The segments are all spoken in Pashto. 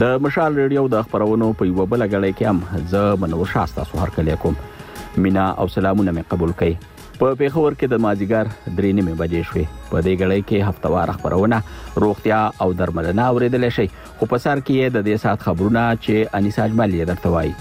د مشال ریډیو د خبرونو په یو بل غړې کې هم زه منور شاسته سو هر کله کوم مینا او سلامونه مې قبول کړئ په پیښور کې د مازیګر درې نیمه بجې شوې په دې غړې کې هفتوار خبرونه روغتیا او درملنه اوریدل شي خو په سر کې د دې سات خبرونه چې انیساج ملي درته وایي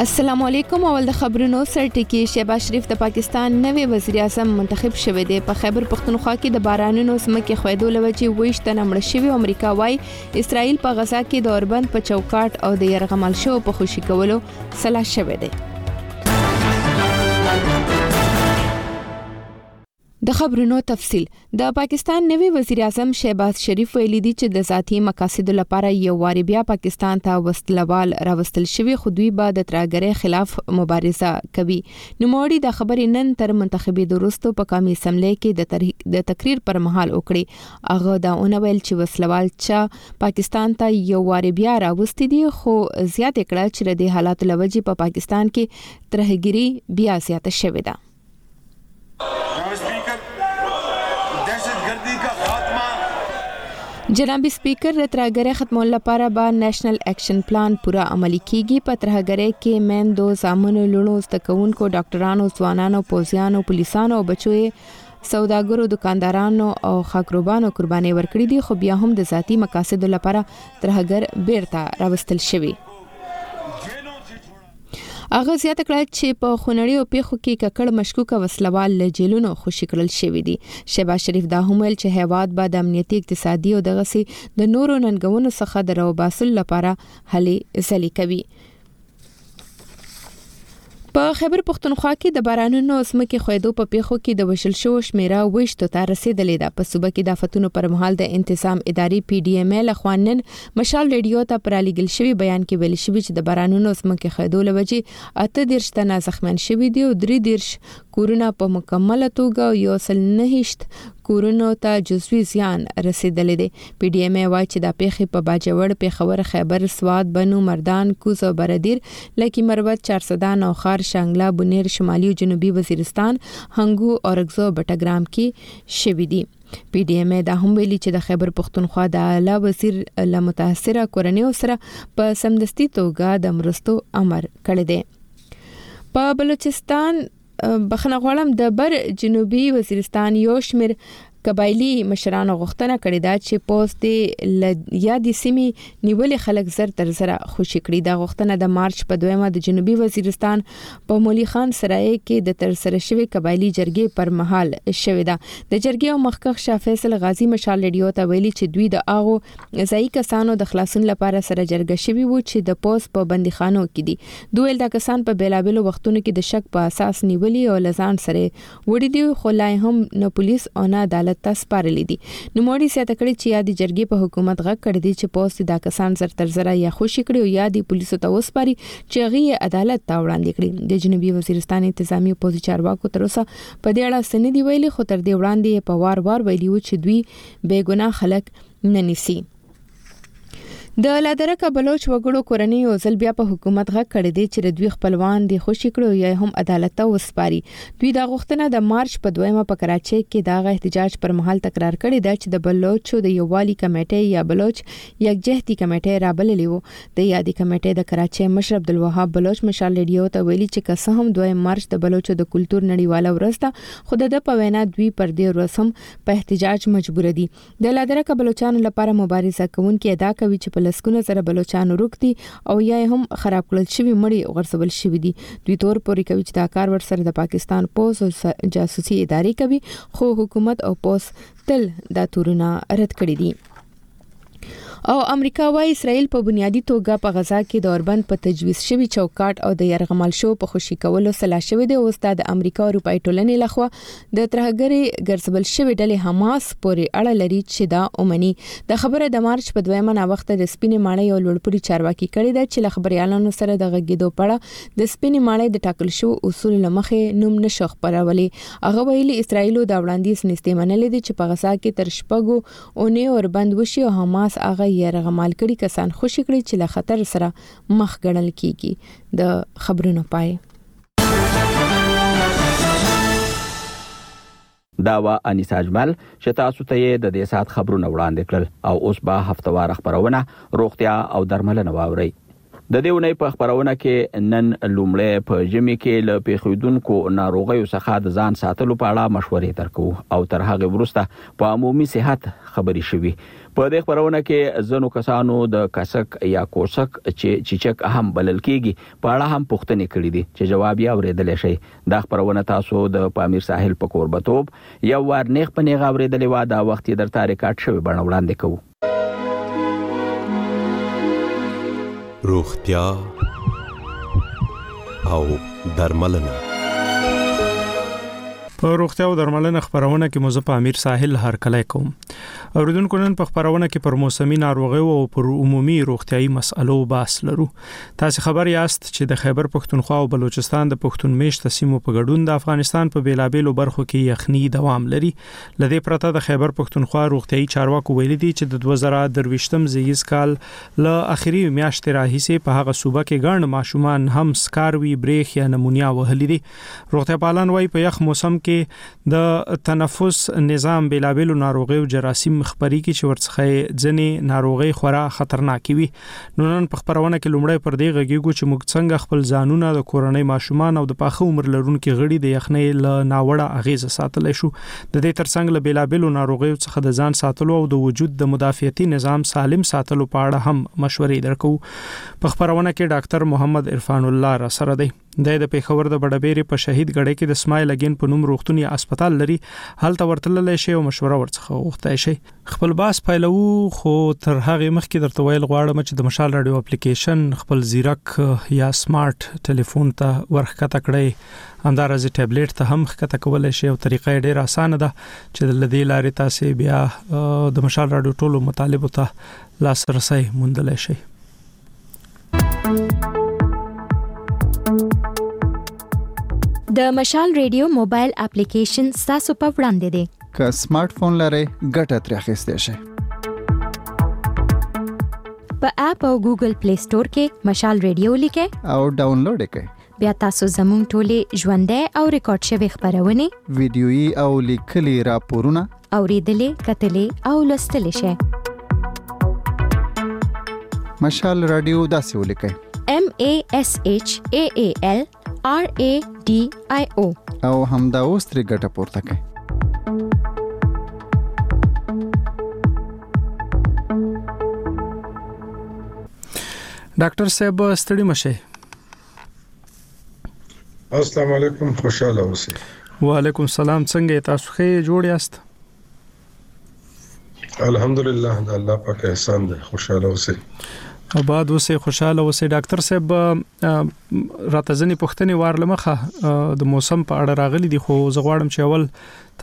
السلام علیکم اول د خبرونو سر ټکی شهباز شریف د پاکستان نوې وزیر اعظم منتخب شوه دی په خیبر پښتونخوا کې د بارانونو سمکه خویدو لوچی وښت نه مړ شوی امریکا وای اسرائیل په غزا کې د اوربند په چوکاټ او د يرغمل شو په خوشی کولو سلا شوه دی د خبرونو تفصیل د پاکستان نوی وزیر اعظم شهباز شریف ویلي دي چې د ذاتي مقاصدو لپاره یو واري بیا پاکستان ته وسلوال راوستل شوی خو دوی به د ترهګرۍ خلاف مبارزه کوي نوموړي د خبرې نن تر منتخبېدو وروسته په قومي اسمبلۍ کې د تقریر پر مهال وکړي هغه دا ونه ویل چې وسلوال چا پاکستان ته یو واري بیا راوستي دي خو زیاته کړه چې د حالاتو لوجې په پاکستان کې ترهګري بیا زیاته شوې ده جناب سپیکر د ترهګرۍ ختمولو لپاره به نېشنل اکشن پلان پوره عملی کیږي په ترهګرۍ کې میندو زامنو لونو زده کوونکو ډاکټرانو ځوانانو پوځیانو پولیسانو او بچوي سوداګرو دکاندارانو او خاکروبانو قرباني ورکړي دي خو بیا هم د ذاتی مقاصدو لپاره ترهګر بیرته راوستل شوي هغه زیاته کړه چې په خونړیو پیښو کې ککړ مشکوک وسلوال له جیلونو خوشی کړل شوی دي شهباز شریف دا هم ویل چې هیواد به د امنیتي اقتصادي او دغه سي د نورو ننګونو څخه د راوباسلو لپاره هلي ځلې کوي په خیبر پښتونخوا کې د بارانونو او سمکې خویدو په پیښو کې د وشل شو شمیره وښتو ته رسیدلې ده په صوبه کې د فتونو پر مهال د انتظام ادارې پی ډی ایم ای لخوا نن مشال رېډیو ته په رالیږل شوي بیان کې ویل شوي چې د بارانونو ځمکې ښویدو له وجې اته دېرش تنه زخمیان شوي دي او درې دېرش کورونه په مکمله توګه او یو سل نهشت کورونو ته جزوي زیان رسېدلی دی. پي ډي ایم ای وایي چې دا پېښې په باجوړ، پېښور، خیبر، سوات، بنو، مردان، کوز او برادیر، لکي مروت، چارسده، نوښار، شانګله، بونېر، شمالي او جنوبي وزیرستان، هنګو، اورکزو او بټګرام کې شوي دي. پی ډی ایم ای دا هم ویلي چې د خیبر پښتونخوا د اعلی وزیر له متاثره کورنیو سره په سمدستي توګه د مرستو امر کړی دی په بلوچستان بخنه غواړم د بر جنوبي وزیرستان یو شمیر قبایلی مشرانو غوښتنه کړې ده چې پوز دې یادې سیمې نیولي خلک زر تر زره خوشي کړي دا غوښتنه د مارچ په دویمه د جنوبي وزیرستان په مولی خان سرای کې د تر سره شوی قبایلی جرګې پر مهال شوې ده د جرګې او مخکښ شاه فیصل غازی مشال ریډیو ته ویلي چې دوی د هغو ځایي کسانو د خلاصون لپاره سره جرګه شوي وو چې د پوز په بندیخانو کې دي دوی دا کسان په بیلابیلو وختونو کې د شک په اساس نیولي او لزان سره وړي دي خو لا یې هم نه پولیس او نه عدالت ته سپارلي دي. نوموړي زیاته کړې چې یادې جرګې په حکومت غږ کړی دی چې پوځ دې دا کسان زر تر زره یا خوشې کړي او یا دې پولیسو ته وسپاري چې هغوی یې عدالت ته وړاندې کړي. د جنوبي وزیرستان انتظامي او پوځي چارواکو تر اوسه په دې اړه څه نه دي ویلي خو تر دې وړاندې یې په وار وار ویلي و چې دوی بې ګناه خلک نه نیسي. د لادرکه بلوچ وګړو کورنۍ یو ځل بیا په حکومت غږ کړی دی چې د دوی خپلوان دي خوشی کړو یا هم عدالت ته وسپاري دوی دا غوښتنه د مارچ په دویمه په کراچۍ کې دا غ احتجاج پر مهال تکرار کړې ده چې د بلوچو د یووالي کمیټې یا بلوچ یکجهتي کمیټې رابللې وو د یادې کمیټې د کراچۍ مشر عبدالوهاب بلوچ مشال ریډیو ته ویلي چې که څه هم دویم مارچ د بلوچو د کلتور نړیواله ورځ ده خو د په وینا دوی پر دې ورځ هم په احتجاج مجبور دي د لادرکه بلوچانو لپاره مبارزه کوونکي ادعا کوي چې په لسګونه زره بلوچان ورک دي او یا یې هم خراب کړل شوي مړي غورځول شوي دي دوی تور پورې کوي چې دا کار ورسره د پاکستان پوز او جاسوسي ادارې کوي خو حکومت او پوز تل دا تورونه رد کړي دي او امریکا وايي اسرائیل په بنیادی توګه په غزا کې د اوربند په تجویز شوی چوکاټ او د يرغمل شو په خوشی کولو سلا شوې ده اوس دا د امریکا او اروپای ټولنې لخوا د ترهګرې ګرځبل شوې ډلې حماس پورې اړه لري چې دا اومني د خبره د مارچ په دویمه نا وخت د سپینې ماړې یو لوړپوړي چارواکي کړی دا چې لخبريالانو سره د غږیدو پړه د سپینې ماړې د ټاکل شو اصول لمخې نوم نشو خبرولې هغه ویلي اسرایل دا وړاندیز نستې منلې دي چې په غزا کې تر شپږو اونې اور بند وشي او حماس هغه یې رغمال کړي کسان خوشی کړي چې له خطر سره مخ ګڼل کیږي د خبرونو پای دا وا انیس اجمل چې تاسو ته یې د دې سات خبرونه وړاندې کړل او اوس به هفتوار خبرونه روغتیا او درملنه واوري د دې ونې په خبرونه کې نن لومړی په جمی کې له پیښیدونکو ناروغیو څخه د ځان ساتلو په اړه مشورې درکو او تر هغه وروسته په عمومي صحت خبري شوي په دې خبرونه کې ځنو کسانو د کسک یا کوسک چې چیچک هم بلل کیږي په اړه هم پوښتنې کړې دي چې جواب یې اورېدلی شئ. دا خپرونه تاسو د پامیر ساحل په کوربه توب یو وار نېغ په نېغه اورېدلې وه، دا وخت یې درته ریکارډ شوې بڼه وړاندې کوو. روغتیا او درملنه. په روغتیا او درملنه خبرونه کې مزه په امیر ساحل هر کله کوم اوریدونکو نن په خبرونه کې پر موسمي ناروغیو او پر عمومي روغتیاي مسلو باس لرو تاسو خبر یاست چې د خیبر پښتونخوا او بلوچستان د پښتون میشت سیمو په ګډون د افغانستان په بیلابیلو برخو کې یخنی دوام لري لدې پرته د خیبر پښتونخوا روغتيایي چارواکو ویلي دي چې د 2023م زیږیز کال له اخیری میاشتې راهیسې په هغه صوبه کې ګڼ ماشومان هم سکاروي بریخ یا نمونیا وهلي دي روغتیا پالان وایي په یخ موسم کې د تنفس نظام بیلابیلو ناروغیو جراثیم خبري کې چې ورڅخه ځنې ناروغي خورا خطرناکي وي نو نن په خبرونه کې لومړی پر دې غږیږو چې موږ څنګه خپل ځانونه د کورنۍ ماشومان او د پاخه عمر لرونکو غړي د یخنۍ له ناوړه اغیز ساتلی شو د دې ترڅنګ له بیلابلو ناروغیو څخه د ځان ساتلو او د وجود د مدافعتي نظام سالم ساتلو په اړه هم مشورې درکو په خبرونه کې ډاکټر محمد عرفان الله را سره دی د د پیښور د بډبېری په شهید غړې کې د سمایل اگین په نوم روغتونی هسپتال لري هلته ورتللی شي او مشوره ورڅخه وغوښتای شي خپل باس پیلوو خو تر هغه مخکې درته ویل غواړم چې د مشال رادیو اپلیکیشن خپل زیرک یا سمارټ ټلیفون ته ورخکته کړئ همدارز ټابلیټ ته هم خکته کولای شئ او طریقه ډیره اسانه ده چې لدی لارې تاسو بیا د مشال رادیو ټولو مطالبه ته لاسرسي موندلای شئ د مشال ریډیو موبایل اپلیکیشن ستاسو په وړاندې دی که سمارټ فون لرئ ګټه ترې اخیستی شئ په اپ او ګوګل پلی سٹور کې مشال ریډیو لیکه او ډاونلوډ یې کړئ بیا تاسو زموږ ټولې ژوندۍ او ریکارډ شوې خبرونه ویډیويي او لیکلي راپورونه اوریدلې کتلې او لوستلې شئ مشال رادیو داسې ولیکئ M A S H A A L R A D I O او همدا اوس ترې ګټه پورته کړئ ډاکټر صاحب ستړي مشه السلام علیکم خوشاله اوسئ وعلیکم السلام څنګه یې تاسو ښه جوړ یاست الحمدلله د الله پاک احسان دی خوشاله اوسئ آباد اوسې خوشاله اوسې ډاکټر صاحب راته ځنې پښتنې وار لمخه د موسم په اړه راغلي دي خو زه غواړم چې اول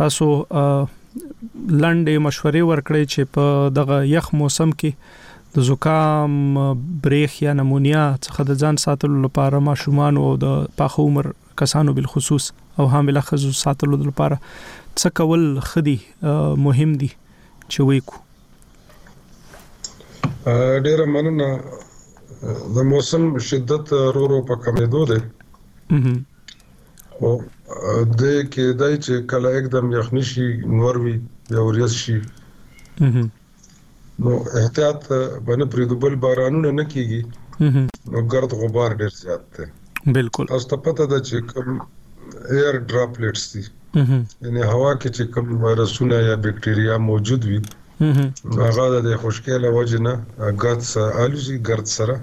تاسو لنډې مشورې ورکړئ چې په دغه یخ موسم کې د زکام، بریخ یا نمونیا څخه د ځان ساتلو لپاره ماشومان او د پاخه عمر کسانو بالخصوص او حامله خزو ساتلو لپاره څه کول خدي مهم دي چې وې کو ډیره مننه د موسم شدت رو رو په کمیدو ده او د کې دای چې کله اکدم یخنی شي نور وی بیا وریس شي نو احتیاط به نه پریدو بل بارانونه نه کیږي نو ګرد غبار ډیر زیات دی بالکل تاسو ته پته ده چې کوم ایر ډراپلیټس دي یعنی هوا کې چې کوم وایرسونه یا بکټریا موجود وي هغه د خشکې له وجې نه ګرد سره الوزي ګرد سره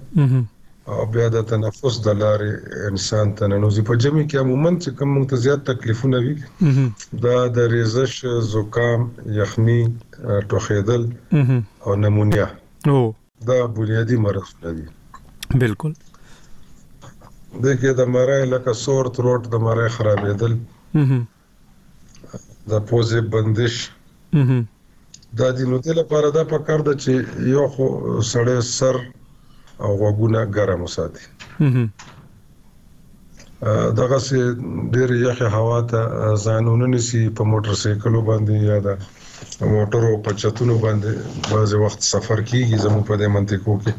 او بیا د تنفس د لارې انسان ته ننوځي. په ژمي کې عموماً چې کوم موږ ته زیات تکلیفونه وي دا د ریزش، زکام، یخني، ټوخېدل او نمونیا دا بنیادي مرضونه دي. بلکل. دې کې د مرۍ لکه سور تروټ، د مرۍ خرابېدل، د پوزې بندش دا د نو دې لپاره دا پکار ده چې یو خو سړی سر او غوګونه ګرم وساتي دغه سي ډېر یخه هوا ته ځانونه نسی په موټر سایکلو باندې یا دا موټرو په چتونو باندې بعضې وخت سفر کیږي زموږ په دې منطقو کې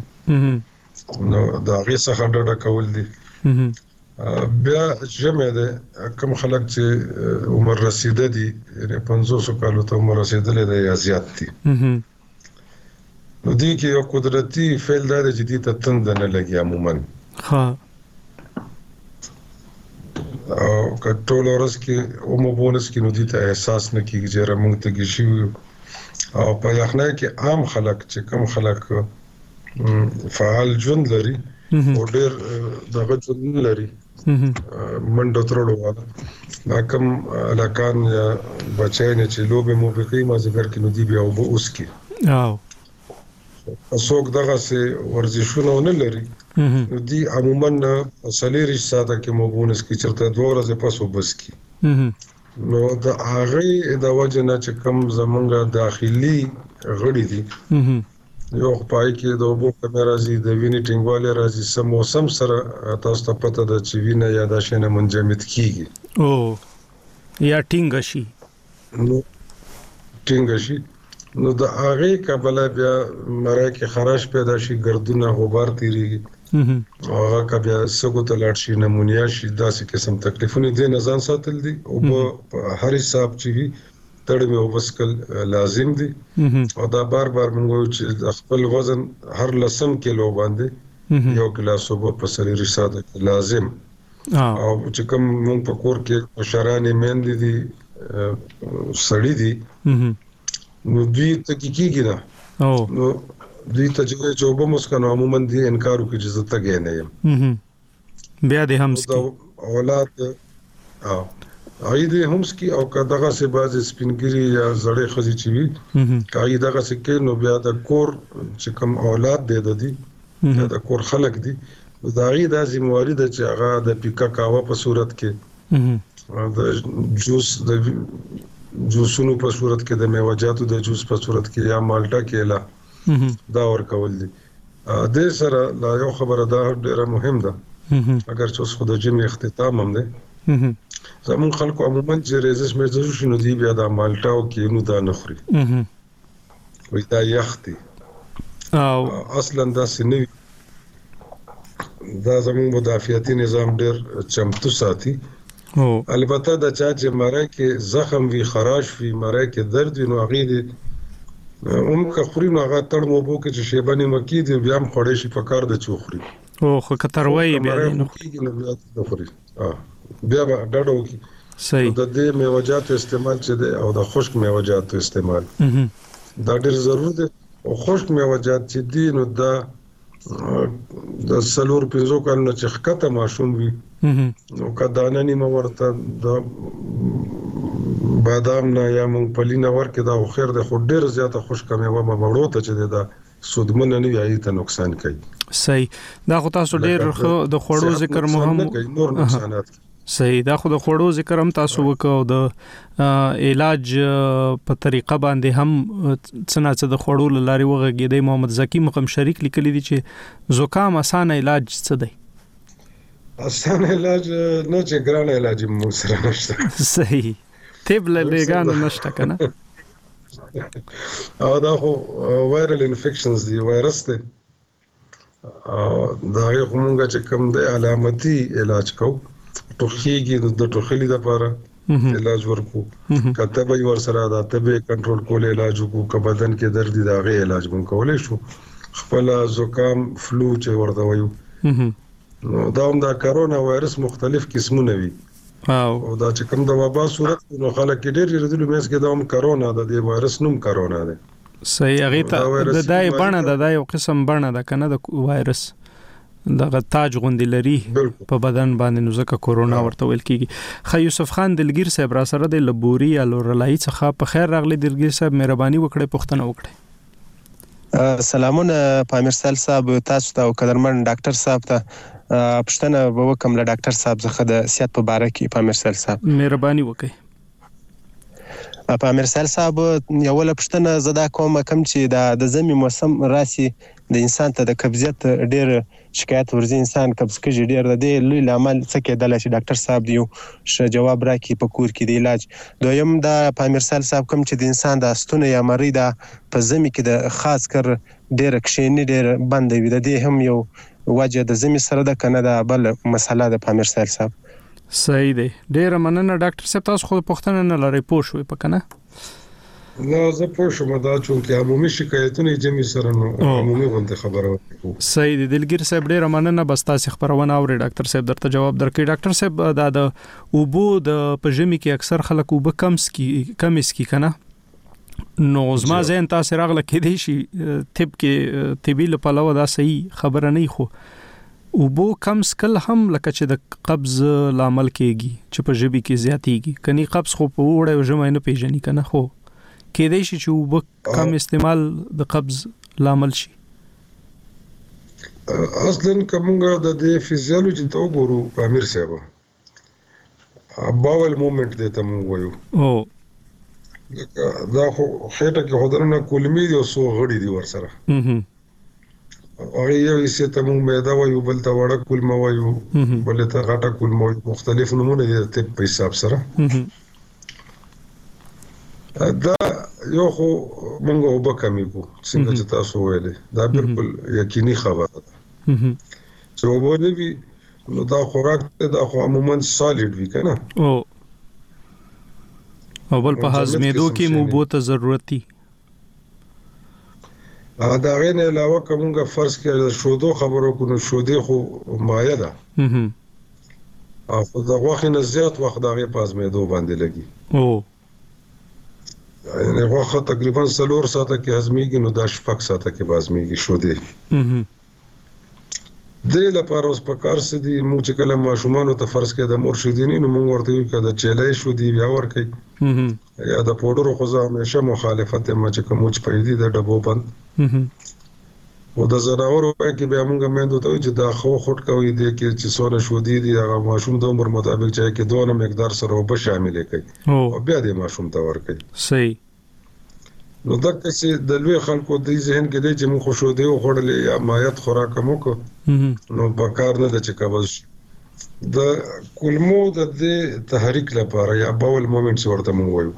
نو د هغه څخه ډډه کول دي بیا ژمه ده کم خلک چې عمر رسیده دي یعنی 500 کالو ته عمر رسیدلې ده یا زیات دي نو دې کې یو قدرتي فعل دا دی چې دې ته تند نه لګي عموما ها او کټول ورس کې او مو بونس کې نو دې ته احساس نه کیږي چې رمنګ ته کې شي او په یخنه کې عام خلک چې کم خلک فعال ژوند لري او ډېر دغه ژوند لري منډه ترړو والا دا کوم علاقان یا بچای نه چې لوبه مو به کوي ما ذکر کې نو دی بیا وب اوس کې او اسوک دغه سه ورزشونه نه لري نو دی عموما سلیریش ساده کې مو بونس کې چرته دوه ورځې پس وبس کې نو د هغه د وجه نه چې کم زمونږه داخلي غړي دي یو خو پای کې د اوبو کمی راځي د وینې ټینګوالی راځي سم موسم سره تاسو ته پته ده چې وینه یا دا شنه منجمد کیږي او یا ټینګ شي نو ټینګ شي نو د هغه کبله بیا مړی کې خراش پیدا شي ګردونه غبار تیریږي هغه کبه سګو ته لاړ شي نمونیا شي داسې قسم تکلیفونه دي نه ځان ساتل دي او په هر حساب چې وي تړي مې وبسکل لازم دي او دا بار بار موږ وایو چې د خپل وزن هر لسم کیلو باندې یو ګلاس اوبه په سریري ساده لازم او چې کوم موږ په کور کې مشرانې میندې دي سړی دي نو دوی ته کېږي نه نو دوی ته چې وبه مسکنه عموما دي انکار وکړي چې زه تګې نه یم بیا دې هم سکی اولاد او هغه دې هم سکی او کداغه سه باز سپینګری یا زړې خزي چی وي هغه دغه سه کې نو بیا د کور چې کوم اولاد دې د دي د کور خلک دي دا غي د ذمہواری د چې هغه د پیکا کاوه په صورت کې د جوس د جوسونو په صورت کې د میوجاتو د جوس په صورت کې یا مالټا کېلا دا ور کول دي دې سره لا یو خبره دا هم ډیره مهم ده اگر چې اوس خو د جمع اختتام هم ده زمون خلکو عموما چې ریزش مې زو شنو دی بیا د مالټا او کینو دا نه خوري وي دا یختي او اصلا دا سنوي دا زمون مدافعتي نظام ډیر چمتو ساتي او. البته د چا چې مری کې زخم وي، خراش وي، مری کې درد وي نو هغې دې هم که خوري نو هغه تړ اوبو کې چې شېبه نیمه کېږدي بیا هم خوړی شي په کار ده چې وخوري. او خو که تروه یې بیا دې نه خوري. بیا به ډډه وکړي. صحیح. د دې میوه جاتو استعمال چې دی او د خشک میوه جاتو استعمال دا ډېر ضرور دی او خشک میوه جات چې دي نو دا د سلور پنځو کالو نه چې ښکته ماشوم وي نو که دانه نیمه ورته د بادام نه یا مونږپلی نه ورکې دا خو خیر دی خو ډېر زیاته خوشکه میوه به مړو ته چې دا سودمنه نه وي هغې ته نقصان کوي صحیح دا خو تاسو ډېر د خوړو ذکر مو هم نور نقصانات صحیح دا خو د خوړو ذکر هم تاسو وکاو د علاج په طریقه باندې هم څنګه چې د خوړو لاري وغږې دی محمد زکی مقام شریک لیکلی دی چې زکام اسانه علاج څه دی اسانه علاج نه چې ګران علاج مو سره نشته صحیح طب له لګان نشته کنه او دا خو وایرل انفیکشنز دی وایرس دی د هغې خو مونږه چې کم دی علامتي علاج کو ټوخیږي نو د ټوخلي لپاره علاج ورکو کته به ور سره دا ته به کنټرول کول علاج وکړو که بدن کې درد دی دا غي علاج مونږ کولای شو خپل زکام فلو چې ورته وایو نو دا هم دا کرونا وایرس مختلف قسمونه وي او دا چې کوم د وبا صورت نو خلک ډېر ډېر دلو مېس کې دا هم کرونا د دې وایرس نوم کرونا دی صحیح هغه ته د دای بڼه د دای یو قسم بڼه ده کنه د وایرس دغه تاج غوندې لري په بدن باندې نو ځکه کورونا ورته ویل کیږي خ یوسف خان دلګیر صاحب را سره د لبوري یا لورلای څخه په خیر راغلی دلګیر صاحب مهرباني وکړئ پښتنه وکړئ سلامونه پامیر سال صاحب تاسو ته او قدرمن ډاکټر صاحب ته پښتنه به وکم له ډاکټر صاحب څخه د صحت په باره کې پامیر سال صاحب مهرباني وکړئ پامیر سایل صاحب یوله پوښتنه زه دا کوم کم چې دا د زمي موسم راسي د انسان ته د قبضیت ډیر شکایت ورځي انسان قبض کیږي ډیر د دې لوی لامل څه کېدلای شي ډاکټر صاحب دی یو ښه جواب راکړي په کور کې د علاج دویم دا پامیر سایل صاحب کوم چې د انسان دا ستونی یا مرۍ دا په زمي کې د خاص کر ډیره کښینی ډیره بنده وی ددی هم یو وجه د زمی سره ده کنه دا بله مسله ده پامیر سایل صاحب. صحیح دی ډیره مننه ډاکټر صاحب تاسو خو پوښتنه نه لری پوه شوی په کنه. نه زه پوه شوم دا چونکه عمومی شکایتونه جمی سره نو عمومی غونډه خبره وکړو. صحیح دی دلګیر صاحب ډیره مننه بس تاسو خبرونه اوري ډاکټر صاحب درته جواب درکړي ډاکټر صاحب دا د اوبو د په جمی کې اکثر خلک وب کم سکی کم سکی کنه نو زما زین تاسو راغله کې دی شي طب کې طبي لپاره دا صحیح خبره نه خو او بو کم سکل هم لکه چې د قبض لامل کېږي چې په ژبي کې زیاتېږي کني قبض خو په وړه او ژمه نه پیژني کنه خو کې دی شي چې او بو کم استعمال د قبض لامل شي اصلا کومه د فزیولوژي ته وګورو امیر صاحب باول مومنټ دې ته مو وایو او دا خو خېټه کې خدرنه کولمی دی او سو غړي دی ورسره هغه یو حصے ته مونږ میدا وایو بل ته وړه کولمه وایو بل ته غټه کولمه وایو مختلف نمونه دي طب په حساب سره دا یو خو مونږ وبکمی کو څنګه چې تاسو ویلې دا بالکل یقیني خبره ده چې اوبه نه وي نو دا خوراک ته دا خو عموما سالیډ وي کنه او او بل په هضمېدو کې مو بو ته ضرورت دي دا غي نه علاوه کومګه فرض کړل شودو خبرو کو نو شودې خو مایه ده او خو د غوښې نه زیات وخت دغه پازمېدو باندې لګي او یعنی غوښه تقریبا 3 ساعته کې هضمېږي نو د شپږ ساعته کې بازمېږي شودې دې لپاره اوس په کار څه دي موږ چې کله ماشومانو ته فرض کړئ د مور شیدې نه نو موږ ورته یو کړه د چیلې شو دی بیا ورکړي یا د پودرو خو زه همیشه مخالفت یم چې کوم چې پیدي د ډبو بند او د زناور وای کې بیا موږ مېندو ته چې دا خو خټ کوي د کې چې سونه شو دی دی هغه ماشوم د عمر مطابق چې کې دونه مقدار سره وب شاملې کوي او بیا د ماشوم ته ور کوي صحیح نو دغه سي د لوی خلکو د ذهن کې دی چې موږ خو شو دی او خړلې یا مایت خوراک مو کو نو په کار نه ده چې قبض شي د کلمو د دې تحریک لپاره یا باول مومنټس ورته مو وایو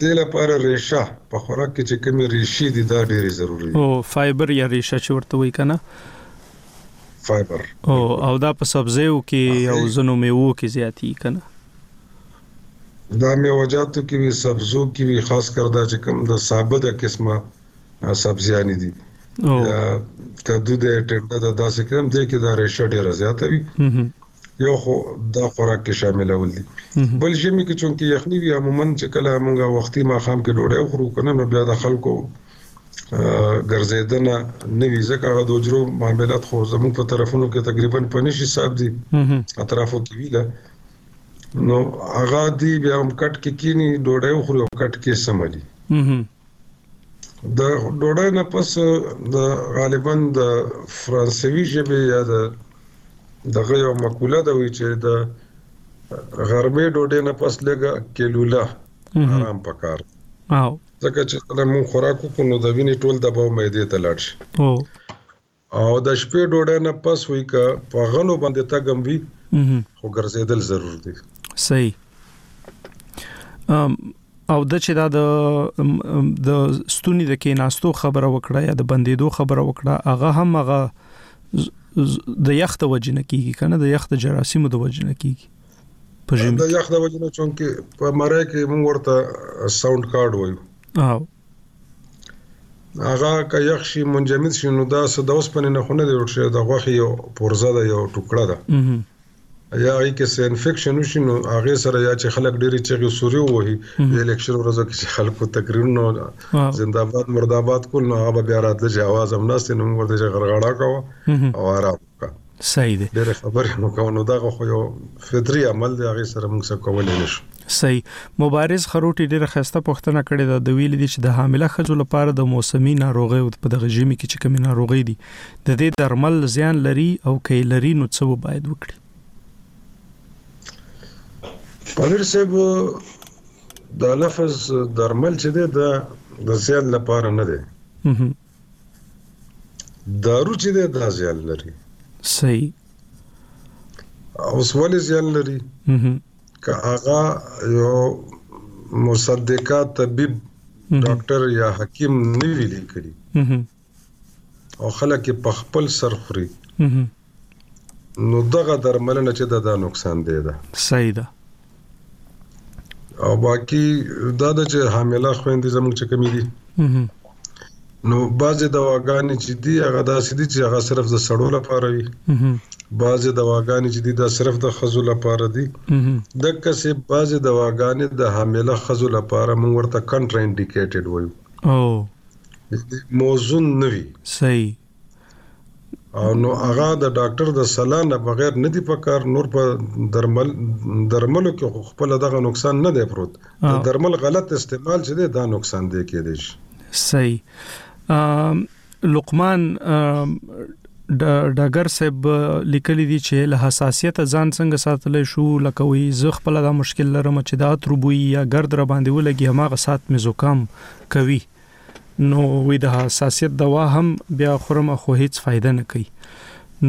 دې لپاره ریشه په خوراک کې چې کومې ریشې دي دا ډېرې ضروری دي او فایبر یا ریشه چې ورته وایي کنه فایبر او او دا په سبزیو کې او زنو میوو کې زیاتی کنه دا مېوه جاتو کې وي، سبزو کې وي، خاص کر دا چې کوم د سابده قسمه سبزیانې دي یا کدو دی، ټنډه ده، داسې کوم دی کې دا ریشه ډېره زیاته وي یو خو دا خوراک کې شاملول دي بل ژمي کې چونکې یخني وي عموما چې کله موږ وختي ماښام کې ډوډۍ وخورو که نه نو بیا د خلکو ګرځېدنه نه وي ځکه هغه د حجرو معاملات خو زموږ په طرفونو کې تقریبا په نشي صاحب دي اطرافو کې وي ده نو هغه دی بیا هم کټ کې کینی ډوډۍ وخوري او کټ کې سملی د ډوډۍ نه پس د غالبا د فرانسوي ژبې یا د دغه یو مقوله ده وی چې د غرمې ډوډۍ نه پس لګه کیلوله آرام پکار ځکه چې کله مون خوراک وکړو نو د وینې ټول دباو مېدې ته لاړ شي او د شپې ډوډۍ نه پس وي که په غنو باندې تګم وي خو ګرځېدل ضرور دي صحیح او د چې دا د د ستونی د کیناستو خبره وکړه یا د بندیدو خبره وکړه هغه هم هغه د یخت وجنه کیږي کنه د یخت جراثیم د وجنه کیږي په ژمي د یخت وجنه چونکه په مړای کې موږ ورته ساوند کارت وایو او هغه که یخ شي منجمد شي نو دا څه د اوسپنې نه خو نه دی جوړ شوی د غوښې یو پورزه ده یو ټوکړه ده یا هغې کې څه انفیکشن وشي نو هغې سره یا چې خلک ډېرې چغې سورې ووهي د الیکشن ورځو کې چې خلکو تقریرونه زنده باد مرده باد کول نو هغه به بیا راتله چې اواز هم ناست نو موږ ورته چې غرغړه کوه او آرام صحیح دی ډېر خبرې مو کوو نو دغه خو یو فطري عمل دی هغه سره موږ څه کولای نشو صحیح مبارز خروټي ډېر خسته پښتنه کړې ده د ویل دي چې د حامله خزو لپاره د موسمي ناروغي او په دغه ژمي کې چې کومې ناروغي دي د دې درمل زیان لري او کې لري نو څه باید وکړي پویر صاحب دا لفظ درمل چې ده د زیان لپاره نه ده دارو چې ده دا زیان لري صحیح اوس ولې زیان لري که هغه یو مصدقه طبيب ډاکټر یا حکیم نه ویلي کړي او خلک په خپل سر خوري نو دغه درملنه چې دا نقصان دی ده صحیح ده او باقی دا د چې حامله خويندې زموږ چې کمی دي نو بعضې دواګانې چې دي هغه داسې دي چې هغه صرف د سړو لپاره وي بعضې دواګانې چې دي دا صرف د خزو لپاره دي د کسې بعضې دواګانې د حامله خزو لپاره موږ ورته کنټرا انډیکیټډ وایو او موزون نه وي صحیح او نو هغه د ډاکټر د سلا نه بغیر نه دی پکار نور په درمل درملو کې خو خپل دغه نقصان نه دی پروت د درمل غلط استعمال چې دی دا نقصان دی کې دی صحیح لقمان د ډاګر صاحب لیکلي دي چې له حساسیت ځان څنګه ساتل شو لکه وی زه خپل دا مشکل لرم چې دا تربوي یا ګرد را باندې ولګي هماغه سات مې زکام کوي نو وی د حساسیت دوا هم بیا خورم خو هیڅ فائدہ نه کوي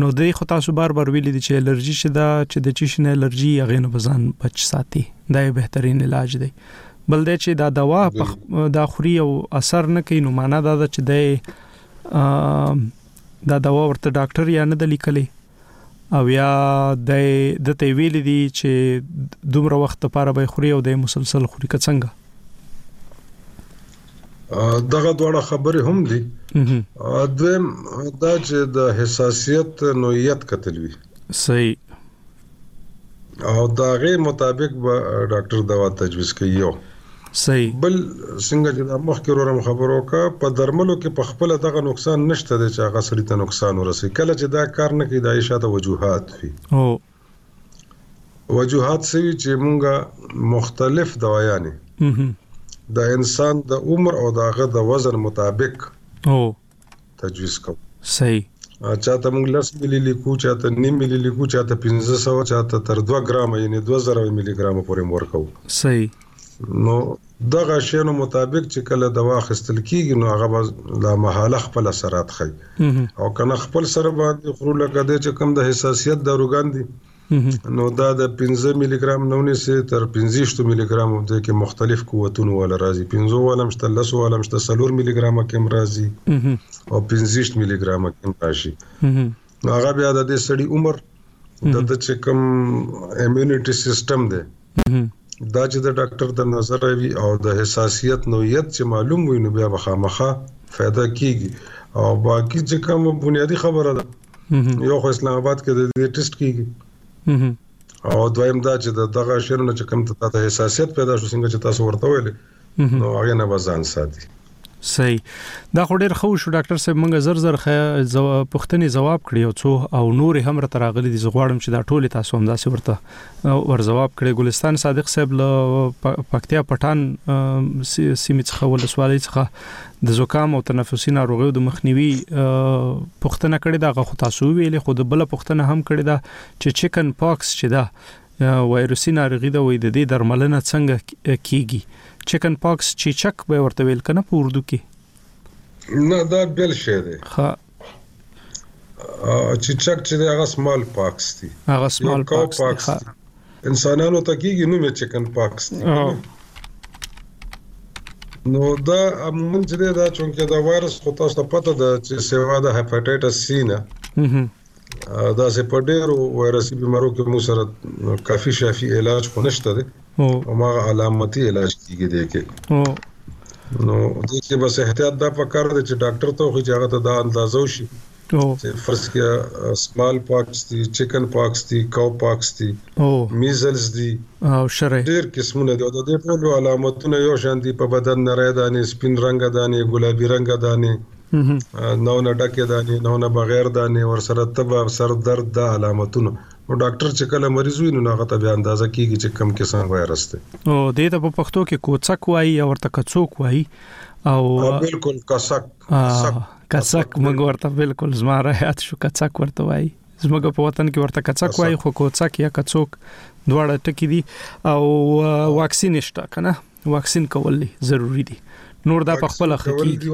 نو دی خو تاسو بار بار ویلي دي چې الرجی چې دا چې د چی شنه الرجی هغه نه بزان بچ ساتي دا یو بهترین علاج دی بل دا چې دا دوا په دا خوري او اثر نه کوي نو معنا دا ده چې دا دا دوا ورته ډاکټر یا نه د لیکلې او یا د د ته ویل دي چې دومره وخت لپاره به خوري او د مسلسل خوري که څنګه دغه دوړه خبرې هم دي دویم دا چې د حساسیت نوعیت کتل وی صحیح او داغه مطابق به ډاکټر دوا تجویز کوي سي. بل سنګه چې دا مخکې ورور هم خبره وکړه په درملو کې په خپله دغه نقصان نشته دی چې هغه سړي ته نقصان ورسوي کله چې دا کار نه کوي د هغې شاته وجوهات وي هو وجوهات څه وي چې مونږ مختلف دوايانې د انسان د عمر او د هغه د وزن مطابق هو تجویز کوو. صحیح. چا ته موږ لس ملي لیکو، چا ته نیم ملي لیکو، چا ته پنځه سوه، چا ته تر دوه ګرامه یعنې دوه زره ملي ګرامه پورې هم ورکوو. صحیح. نو دغه شیانو مطابق چې کله دوا اخیستل کېږي نو هغه به لامحاله خپل اثرات ښيي او که نه خپل سر باندې خورو لکه دی چې کوم د حساسیت داروګان دي نو دا د پنځه ملي ګرام نه ونیسې تر پنځویشتو ملي ګرامو په دې کې مختلف قوتونو واله راځي پنځو واله هم شته لسو واله هم شته څلور ملي ګرامه کې هم راځي او پنځویشت ملي ګرامه کې هم راشي نو هغه بیا د دې سړي عمر د د چې کوم امیونټي سیستم دی دا چې د ډاکټر د نظر وي او د حساسیت نوعیت چې معلوم وي نو بیا به خامخا فایده کیږي او باقی چې کوم بنیادی خبره ده یو خو اسلام آباد کې د دې ټیسټ کیږي او دویم دا چې دغه شعرونه چې کوم ته د حساسیت پیدا شو څنګه چې تاسو ورته ویل نو هغه نه بزان ساتي صحیح دا خو ډیر خو شو ډاکټر صاحب مونږ زر زر پښتنې جواب کړی او څو او نور هم را تراغلي دي زغواړم چې دا ټول تاسو هم داسې ورته ور جواب کړی ګلستان صادق صاحب له پکتیا پټان سیمې څخه ولسوالۍ څخه د زکام او تنفسي ناروغیو د مخنیوي پوښتنه کړې ده هغه خو تاسو ویلې خو د بل پوښتنه هم کړې ده چې چیکن پاکس چې ده وایروسي ناروغي ده وي د دې درملنه څنګه کیږي چیکن پاکس چیچک به ورته ویل کنه په اردو کې نه دا بل شی دی چیچک چې دی هغه سمال پاکس دی هغه سمال پاکس دی انسانانو ته کېږي نوم یې چکن پاکس دی نو دا عموما چې دا چونکه دا وایرس خو تاسو ته پته ده چې سیوا د هپاتایټس سي نه داسې په ډېرو وایرسي بیمارو کې موږ سره کافي شافي علاج خو نشته دی او ماغه علامتي علاج کیږي دی کې نو دې کې بس احتیاط دا پکار دی چې ډاکټر ته خو چې هغه ته دا اندازه وشي چې فرض کې سمال پاکس دي چکن پاکس دي کاو پاکس دي میزلز دي او شری ډیر قسمونه دي د دې ټولو علامتونه یو شان دي په بدن نری دانې سپین رنگ دانې ګلابي رنگ دانې نو نه ډکه دانې نو نه بغیر دانې ورسره تبه سر درد د علامتونه نو ډاکټر چې کله مریض وي نو هغه ته بیا اندازه کیږي چې کم قسم وایرس دی او دې ته په پښتو کې کوڅک وایي او ورته کڅوک وایي او بالکل کڅک کڅک کڅک موږ ورته بالکل زما راحت شو کڅک ورته وایي زموږ په وطن کې ورته کڅک وایي خو کوڅک یا کڅوک دواړه ټکي دي او واکسین شته کنه واکسین کول دي ضروری دي نور دا په خپل خه کیږي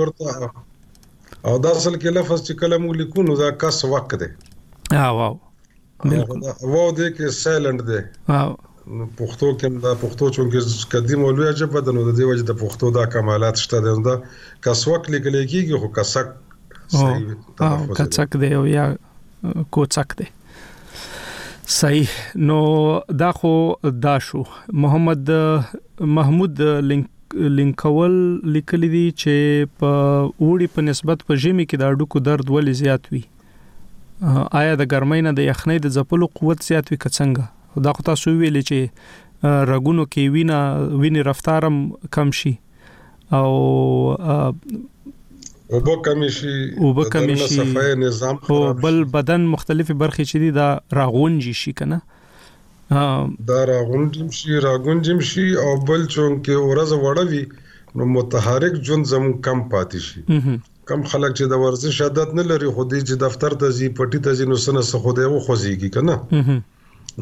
او دا اصل کې لفظ چې کله موږ لیکو نو دا کس وق دی ها واو بالکل واو دې کې سایلنت دی ها نو پښتو کې دا پښتو چې قدیم او لوی ژبه ده نو د دې وجه د پښتو دا کمالات شته ده دا کسوک لیکل کېږي خو کسک صحیح کڅک دی او یا کوڅک دی صحیح نو دا خو دا شو محمد محمود لینک لینکول لیکل دي چې په وړي په نسبت په ژمي کې د اډوکو درد ولې زیات وي آیا د ګرمۍ نه د یخنۍ د ځپلو قوت زیات وي کڅنګه دا خو تاسو ویلې چې رګونو کې وینه ویني رفتارم کم شي او وبو کمی شي وبو کمی شي صفای نظام خراب او بل بدن مختلفي برخې چې دي دا راغونجي شي کنه دا راغونجم شي راغونجم شي او بل چون کې ورځ وړوي نو متحرک جون زم کم پاتې شي کم خلک چې د ورزش عادت نه لري خو دې چې دفتر ته ځي پټي ته ځي نو سنه څه خو دې و خوځيږي کنه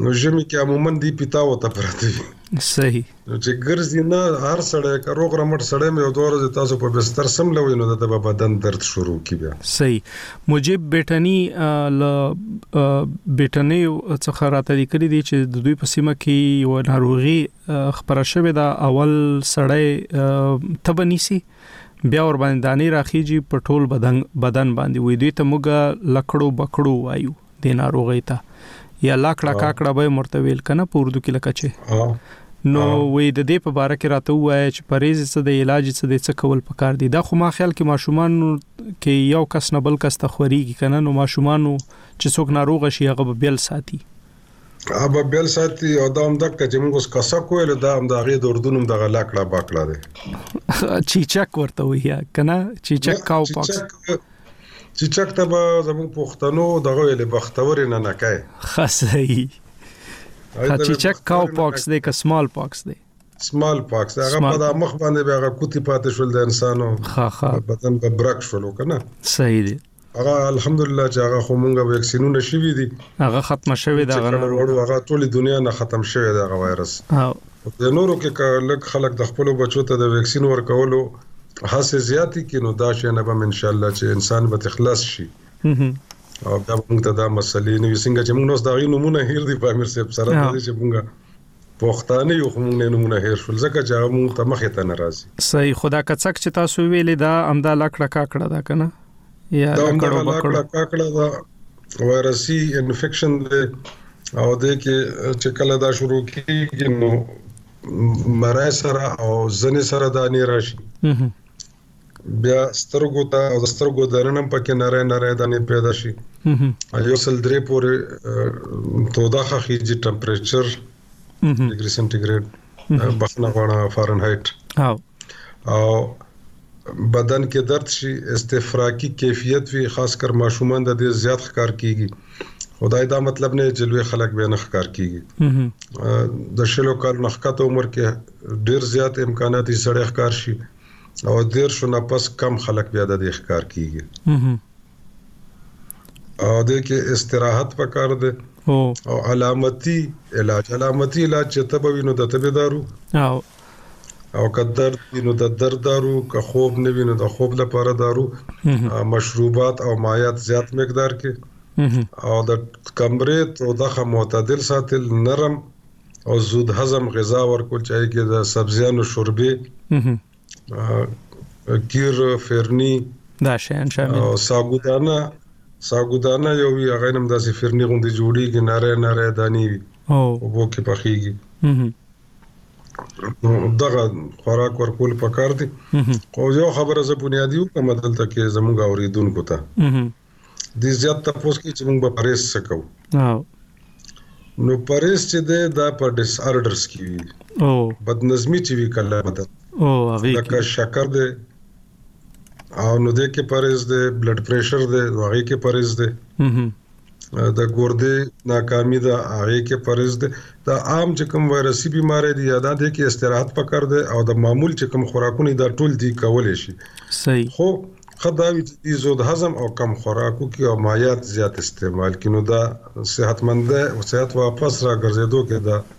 نو ژمي کې عموما دی پیتاو ته پراته وي صحیح نو چې ګرځي نه هر سړی که روغ رمټ سړی مې دوه ورځې تاسو په بستر سم لوي نو د به بدن درد شروع کی بیا صحیح مجيب بیٹنی ل بیٹنی څخه راته لیکلي دي چې د دوی په سیمه کې یو ناروغي خبره شوې ده اول سړی تبنيسي بیا ور باندې دانی راخیږي په ټول بدن بدن باندې وې دوی ته موږ لکړو بکړو وایو دې ناروغۍ ته یا لاکړه کاکړه به مرته ویل کنه په اردو کې لکه چې نو وې د دې په باره کې راته وایي چې پریز څه د علاج څه د څه کول پکار دي دا خو ما خیال کې ماشومان کې یو کس نه بل کس ته خوريږي کنه نو ماشومان چې څوک ناروغ شي هغه به بیل ساتي هغه بیل ساتي او دا هم د کچې موږ اوس کسه کویل دا هم د غي د اردونم د غلا کړه باکړه دي چیچک ورته وي کنه چیچک کاو پاکس چی چک ته به زموږ پښتنو دغه ویلې بختورې نه نکای خاصی چې چک کاو پاکس دی که سمال پاکس دی سمال پاکس هغه په د مخ باندې به هغه کوتی پاتې شول د انسانو ها ها بدن به برک شول کنه صحیح دی هغه الحمدلله چې هغه خو مونږه ویکسینونه شوي دي هغه ختم شوی دا غنه وړو هغه ټولې دنیا نه ختم شوی دا غ وایرس په دې نورو کې که لږ خلک د خپلو بچو ته د ویکسین ورکولو هڅې زیاتې کړي نو دا شی نه به ان شاء الله چې انسان به تخلاص شي او بیا موږ ته دا مسلې نه وي څنګه چې موږ نو دا غي نمونه هیر دی په امیر صاحب سره د دې چې موږ پښتانه یو خو موږ نه نمونه هیر شول ځکه چې هغه موږ ته مخه ته ناراضي صحیح خدا کڅک چې تاسو ویلې دا امدا لکړه کا کړه دا کنه یا ککړو بکړو ککړه دا وایرسي انفیکشن دی او د کې چې کله دا شروع کیږي نو مرای سره او ځنې سره دا نه راشي بیا سترګو ته او سترګو درنم پکې نری نری دانه پیدا شي یو سل درې پورې تودا خخي جی ټمپریچر ډیګري سنټیګریډ بخنه غواړه فارنهایټ او بدن کې درد شي استفراقي کیفیت وي خاص کر ماشومان د دې زیات ښکار کیږي خدای دا مطلب نه چې لوی خلک به نه ښکار کیږي د شلو کال نخکته عمر کې ډیر زیات امکانات یې سړی ښکار شي او دیر شو نه پس کم خلک بیا د دې ښکار کیږي او د کې استراحت پکار دی او علامتي علاج علامتي علاج چې تبوینو د تبدارو او او که درد وي نو د درد دارو که خوب نه وي نو د خوب لپاره دارو مشروبات او مایات زیات مقدار کې او د کمرې تودخه معتدل ساتل نرم او زود هضم غذا ورکول چای کې د سبزیانو شوربه کیر فرنی دا شی ان شاء الله او ساګودانه ساګودانه یو وی هغه نم داسې فرنی غوندي جوړیږي ناره ناره دانی وي او بو کې پخیږي نو دغه خوراک ورکول پکار دي خو یو خبره زه بنیادی وکم دلته کې زموږ اوریدونکو ته د زیات تاسو کې چې موږ به پریس سکو نو پریس چې ده دا په ډیس ارډرز کې وي او بدنظمی چې وی کله بدن او هغه لکه شکر ده او نو دې کې پرز دی بلډ پریشر دی هغه کې پرز دی د ګوردې ناکامي ده هغه کې پرز ده دا عام چې کوم وایرسي بيماري دي یادا دي کې استراحت پکړ ده او د معمول چې کوم خوراکونه دا ټول دي کولې شي صحیح خو خداوی چې دي زود هضم او کم خوراکو کې او مایات زیات استعمال کینو دا صحتمند او صحت واپس را ګرځېدو کې دا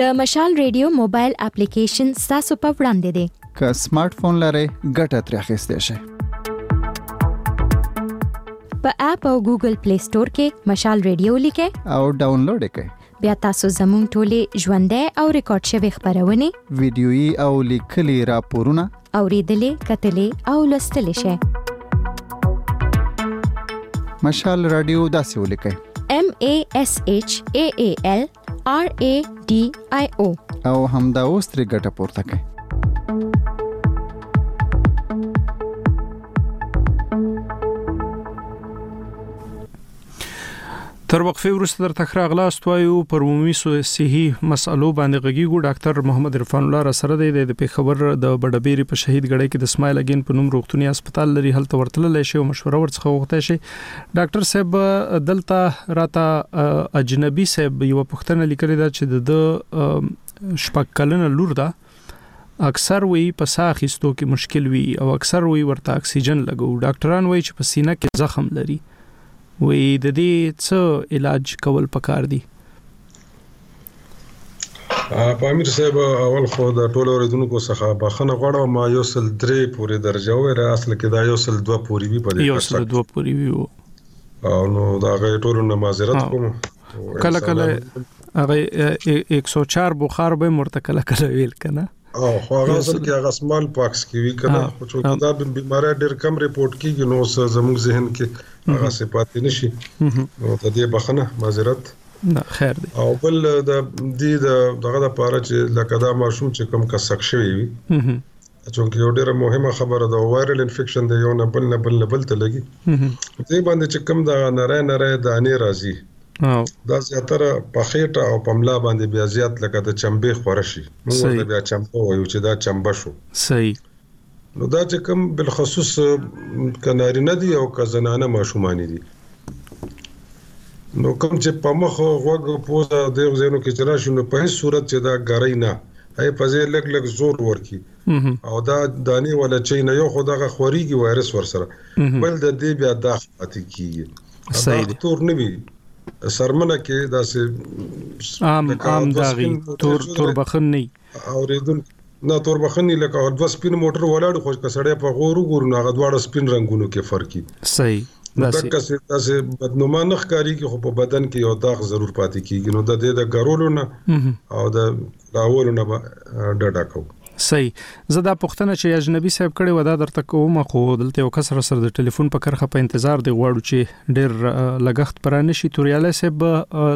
د مشال ریډیو موبایل اپلیکیشن ستاسو په وړاندې دی که سمارټ فون لرئ ګټه ترې اخیستی شئ په اپ او ګوګل پلی سٹور کې مشال ریډیو لیکه او ډاونلوډ کړئ بیا تاسو زموږ ټولې ژوندۍ او ریکارډ شوې خبرونه ویډیويي او لیکلي راپورونه اوریدلې کتلې او لوستلې شئ مشال رادیو داسې ولیکئ M A S H A A L R A D I O او همدا اوس ترې ګټه پورته کړئ تر وقفې وروسته در تخ راغلاست وایو پر عمومي صحي مسالو باندې غږیږو ډاکټر محمد عرفان الله را سره دی د پیښور د بډبېری په شهید غړې کې د اسماعیل اگین په نوم روغتوني هسپتال لري هلته ورتلل شي او مشوره ورڅخه وغوښته شي ډاکټر صاحب دلته راته اجنبي صاحب یو پښتنه لیکل دا چې د شپږ کلنه لور ده اکثر وي په ساه اخیستو کې مشکل وي او اکثر وي ورته اکسیجن لګوو ډاکټران وایي چې په سینه کې زخم لري وي د دې څه علاج کول پکار دي په امیر صاحب اول خو د ټولو اوریدونکو څخه بخنه غواړم ما یو سل درې پورې درجه وره اصل کې دا یو سل دوه پورې وی په دې یو سل دوه پورې وی او نو دا غي ټولو نه معذرت کوم کله کله هغه 104 بخار به مرته کله کله ویل کنه او خو هغه اصل کې هغه سمال پاکس کې وی کنه خو چې دا بیماری ډیر کم ریپورت کیږي نو زموږ ذهن کې هغه صفات نشي نو د دې بخنه معذرت نه خیر دی او بل د دې دغه د پاره چې لکه دا ماشوم چې کم کسک شوی وي چونکه یو ډیره مهمه خبره ده وایرل انفیکشن دی یو نه بل نه بل نه بل ته لګي دې باندې چې کوم دا نری نری دانې راځي دا زیاتره په خېټه او په ملا باندې بیا زیات لکه د چمبې خوره شي موږ ورته بیا چمبه وایو چې دا چمبه شو صحیح نو دا چې کوم بالخصوص کناري نه دي او که زنانه ماشومان دي نو کوم چې په مخ، غوږ، پوزه او دغو ځایونو کې چې راشي نو په هیڅ صورت چې دا ګرۍ نه هغې په ځای لږ لږ زور ورکړي او دا دانې ولا چي نه یو خو دغه خوريږي وایرس ورسره بل د دې بیا دا پاتې کیږي دا تور نه وي سرمنه کې داسې عام عام داغي تور تور بخن نه اورېدونکي، نه توربخني لکه دوه سپين موټر ولاړ وي خو که سړی په غور وګوري نو هغه دواړه سپين رنګونو کې فرق وي. صحيح نو داسې. دک سې داسې بدنما نه ښکارېږي خو په بدن کې يو داغ ضرور پاتې کېږي نو د دې د ګرولو نه او د کلاولو نه به ډډه کوو. صحيح زه دا پوښتنه چې اجنبي صاحب کړې وه دا درته کوم خو دلته يو کس را سره د ټليفون په کرښه په انتظار دی غواړو چې ډېر لګښت په را نه شي توريالی صاحب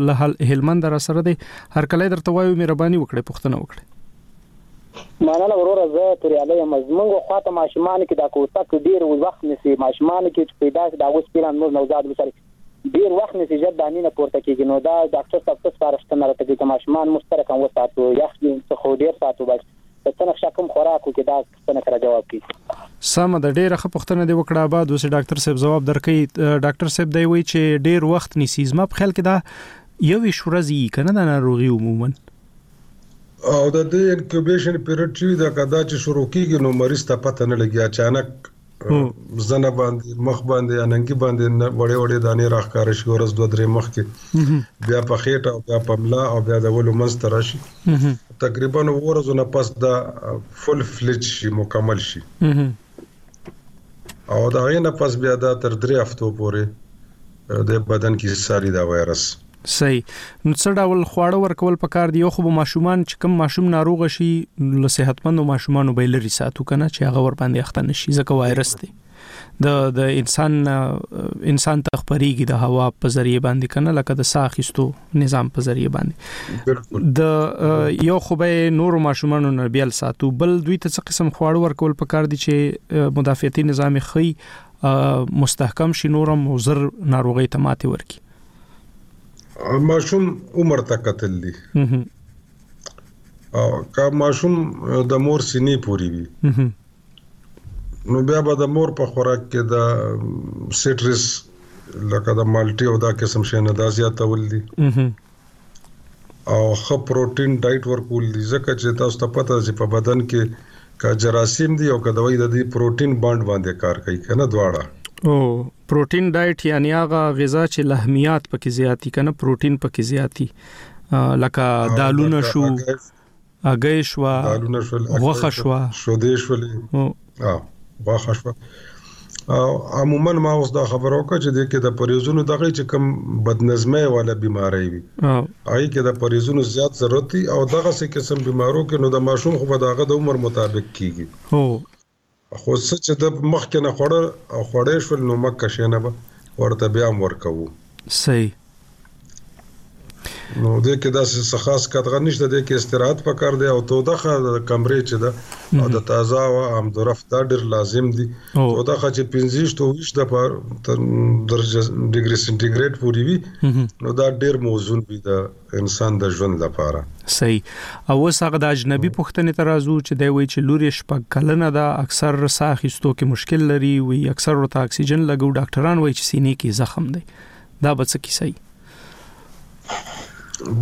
له هلمنده را سره دی هرکلی درته وایو مهرباني وکړئ پوښتنه وکړئ. مننه وروره زه توریالی یم زمونږ خواته ماشومانو کې دا کوسک ډیر وخت نیسي ماشومانو کې چې پیدا شي د هغوی سپیلان زمونږ نوزاد ولسوالۍ ډیر وخت نیسي ژر دانینه پورته کیږي نو دا ډاکټر صاحب څه سپارښتنه راته کوي که ماشومان مونږ څه رقم وساتو یخ څخه ډیر ساتو بس په څه نقشه کوم خوراک وکړي دا پوښتنه سره جواب کی سمه ده ډیره ښه پوښتنه دی وکړه اباد اوسې ډاکټر صاحب ځواب درکې ډاکټر صاحب دی وی چې ډیر وخت نیسی زما په خیال کې دا یو شورزی کنه دا ناروغي عموما او د دې انکوبیشن پیریډ چې دا کدا چې شروع کیږي نو مریض ته پته نه لګي اچانک زنه باندې مخ باندې اننګي باندې وړې وړې دانې راخکار شي ورځ دوه درې مخ کې بیا په خېټه او بیا په ملا او بیا د ولو منځ ته راشي تقریبا ورځو نه پس دا فل فلج شي مکمل شي او دا غینه پس بیا دا تر درې هفتو پورې د بدن کې ساري دا وایرس صحیح نو څه ډول خواړه ورکول پکار دی یو خو به ماشومان چې کوم ماشوم ناروغ شي له صحتمندو ماشومانو به لري ساتو کنه چې هغه ور باندې اخته نشي ځکه وایرس دی د د انسان انسان ته خبريږي د هوا په ذریعہ باندې کنه لکه د ساخستو نظام په ذریعہ باندې د یو خوبه نور ماشومان نه بیل ساتو بل دوی ته څه قسم خواړه ورکول پکار دي چې مدافعتي نظام خي مستحکم شي نورم او زر ناروغي ته ماته ورکي ماشوم عمر ته قتل دي او که ماشوم د مور سینې پوري وي نو بیا به د مور په خوراک کې د سټریس لکه د مالټي او دا قسم شي نه دا زیاتول دي او خ پروتین ډایټ ورکول دي ځکه چې تاسو ته پته چې په بدن کې کا جراثیم دي او کدوې د دې پروتین باند باندې کار کوي کنه دواړه او پروټین ډایټ یعنی هغه غذا چې لحمیات پکې زیات دي کنه پروټین پکې زیات دي لکه دالونه شو اګې شو دالونه شو غوخه شو شودې شولې او غوخه شو او عموما ما اوس دا خبر وکړه چې د کې د پریزونو دغه چې کم بدنظمۍ والا بیماری وي هغه کې د پریزونو زیات ضرورت او دغه څه قسم بیمارو کې نو د ماشوم خو به دغه د عمر مطابق کیږي هو خو څه چې ده مخکې نه خوړل او خوړې شول نو مه کشېنه به ورته بیا هم ورکوو. صحیح. نو دې کې داسې څه خاص قطغه نشته دې کې استراحت پکار دی او تودخه د کمرې چې ده او د تازه هوا هم د رفت دا ډېر لازم دي تودخه چې 25 او 20 د درجه ډیګري سنټیګریډ پورې وي نو دا ډېر موزون وي د انسان د ژوند لپاره. صحیح او اوس هغه د اجنبي پوښتنې ته راځو چې دی وایي چې لور یې شپږ کلنه ده اکثر ساه اخیستو کې مشکل لري وایي اکثر ورته اکسیجن لګو ډاکټران وایي چې سینې کې زخم دی دا به څه کیسه وي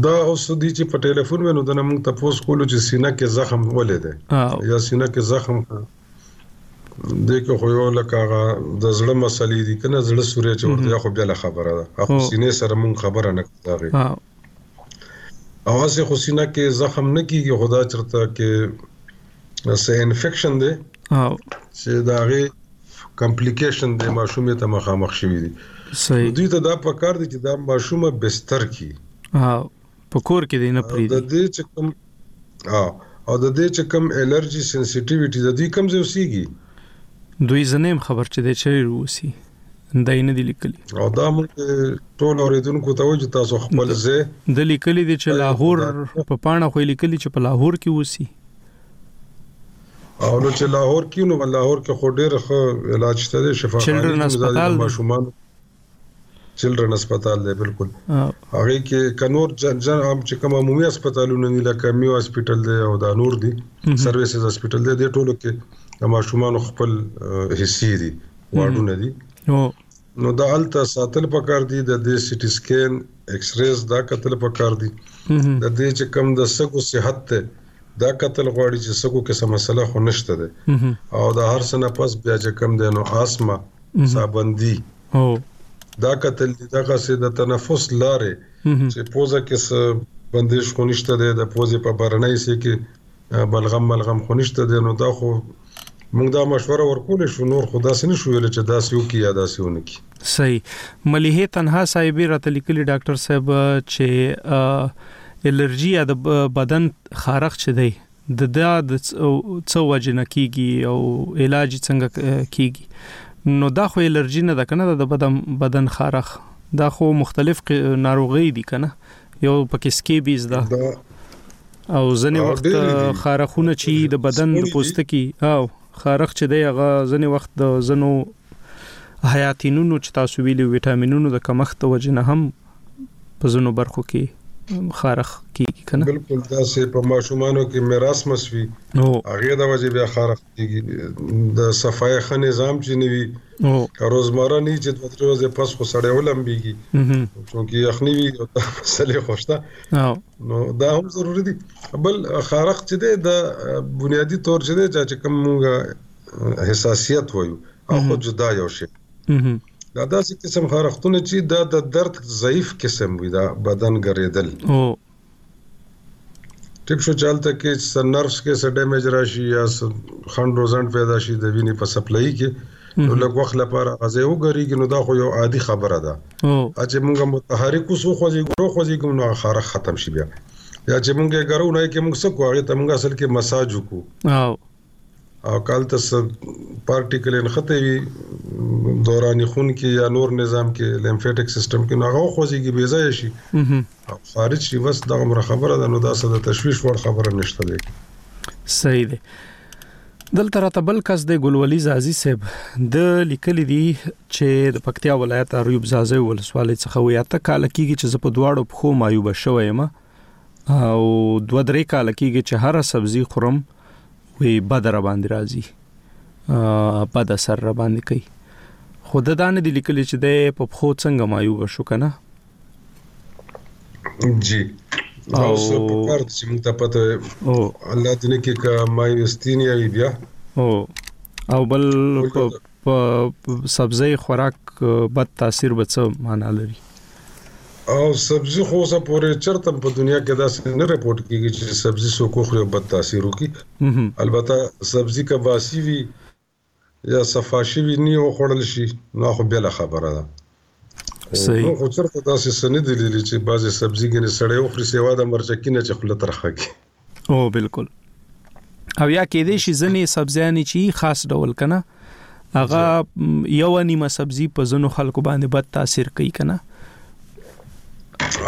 دا اوس دي چې په ټلیفون ونه دنه موږ تاسو کولو چې سینه کې زخم ولې ده یا سینه کې زخم دې کې خو یو لکه هغه د زړه مسلې دي کنه زړه سورې چې ورته خو بیا خبره ده خو سینې سره مونږ خبره نه کوي او اسه خو سینه کې زخم نه کیږي خدا چرته کې سه انفیکشن دی او چې دا غي کمپلیکیشن د ماشومې ته مخامخ شوی دی صحیح دوی ته دا پکار دي چې دا ماشومه بستر کی او په کور کې دی نه پریدي. او ددې چې کوم ها او ددې چې کوم الرجی سنسیټیویټی ده دوی کوم ځای اوسیږي؟ دوی زه نه یم خبر چې دی چیرې اوسي دا یې نه دي لیکلي. او دا موږ ټول اوریدونکو ته وایو چې تاسو خپل ځای ده لیکلي دي چې لاهور په پاڼه خو یې لیکلي چې په لاهور کې اوسي. او نو چې لاهور کې نو لاهور کې خو ډیر ښه علاج شته دی شفاخانه چلډرن هسپتال ماشومان چلډرن هسپتال دی بالکل هغه کې که نور جن جن هم چې کوم عمومي هسپتالونه دي لکه میو هسپتال دی او دا نور دي سرویسز هسپتال دی د ټولو کې د ماشومان خپل حصي دي واډونه دي نو دا الته ساتل پکار دي د دې سي ټي سکین ایکس ریز دا کتل پکار دي د دې چې کوم د سګو صحت ته دا کتل غواړي چې سکو کې څه مسله خو نشته ده او دا هر څه نه پس بیا چې کم دی نو آسما سابندی دا کتل دغه سه د تنفس لارې چې پوزه کې څه بندیش خو نشته ده د پوزې په برنۍ سه کې بلغم ملغم خو نشته ده نو دا خو موږ دا مشوره ورکولی شو نور خو داسې نشو ویلی چې داسې وکړي یا داسې ونه کړي. صحیح ملیحې تنها صاحبې راته لیکلي ډاکټر صاحب چې الرجي یا د بدن خارښت چې دی د دا د څه وجه نه کیږي او علاج څنګه کیږي نو دا خو الرجي نه ده کنه د بدن بدن خارښت دا خو مختلف ناروغي دي کنه یو پکې سکیبیز ده او ځنې وخت خارخونه چې د بدن د پوستکي او خارخ چې دی هغه ځنې وخت د زنو حیاتینونو چې تاسو ویلي ویټامینونو د کمښت وجنه هم په زنو برخو کې خارخ کیږي کنه بالکل دا سه په ماشومانو کې میراث مسوي نو هغه د وجه بیا خارخ د صفايۍ ښه نظام چې نه وي که روزمره نه وي چې دوه درې ورځې پس خو سړی ولمبېږي چونکې یخني وي او دا مسلې خو شته نو دا هم ضروري دي بل خارق چې دی د بنیادي طور چې دی چې کوم موږ حساسیت وایو هغه جدا یو شی دا داسې قسم خارښتونه چې دا د درد ضعیف قسم وي دا بدن ګرېدل ټیک شو چې هلته کې څه نرس کې څه ډیمیج راشي یا څه خنډ او ځنډ پیدا شي د وینې په سپلای کې نو لږ وخت لپاره غزه وګریږي نو دا خو یو عادي خبره ده چې موږ متحرک وسو خو ځي ګرو خو ځي کوم نو خارخ ختم شي بیا یا چې موږ ګرو نه کې موږ څه کوو هغه ته موږ اصل کې مساج وکړو او که هلته څه پارټیکل نښتی وي دوراني خون کې یا نور نظام کې لیمفیټک سیستم کې نو هغه وخوځېږي بې ځایه شي او خارج شي بس دغه خبره ده نو دا څه د تشویش وړ خبره نشته دی صحیح دی دلته راته بل کس د ګلولي زازي صاحب د لیکلي دي چې د پکتیا ولایت اریوب زازي ولسوالۍ څخه وي اته کال کېږي چې زه په دواړو پخو مایوب شوم او دوه درې کال کېږي چې هر سبزي خورم وي بد را باندې راځي بد اثر را باندې کوي خو د دانه دي لیکل چې د په خو څنګه مایوب شو کنه جی او څه په کار چې موږ ته پته او الله دې نه کې کا مایوستین یا بیا او او بل په سبزی خوراک بد تاثیر به څه معنا لري؟ او سبزی خو اوسه پورې چرته په دنیا کې داسې نه رپورټ کیږي چې سبزی څوک وخوري او بد تاثیر وکړي البته سبزی که باسی وي یا صفا شوي نی وخوړل شي نو خو بله خبره ده صحیح نو خو چرته داسې څه نه دي لیدلي چې بعضې سبزي ګنې سړی وخوري سیوا د مرچکي نه چې خوله ترخه کړي او بالکل او یا کېدې شي ځنې سبزیانې چې خاص ډول کنه هغه یو نیمه سبزي په زنو خلکو باندې بد تاثیر کوي کنه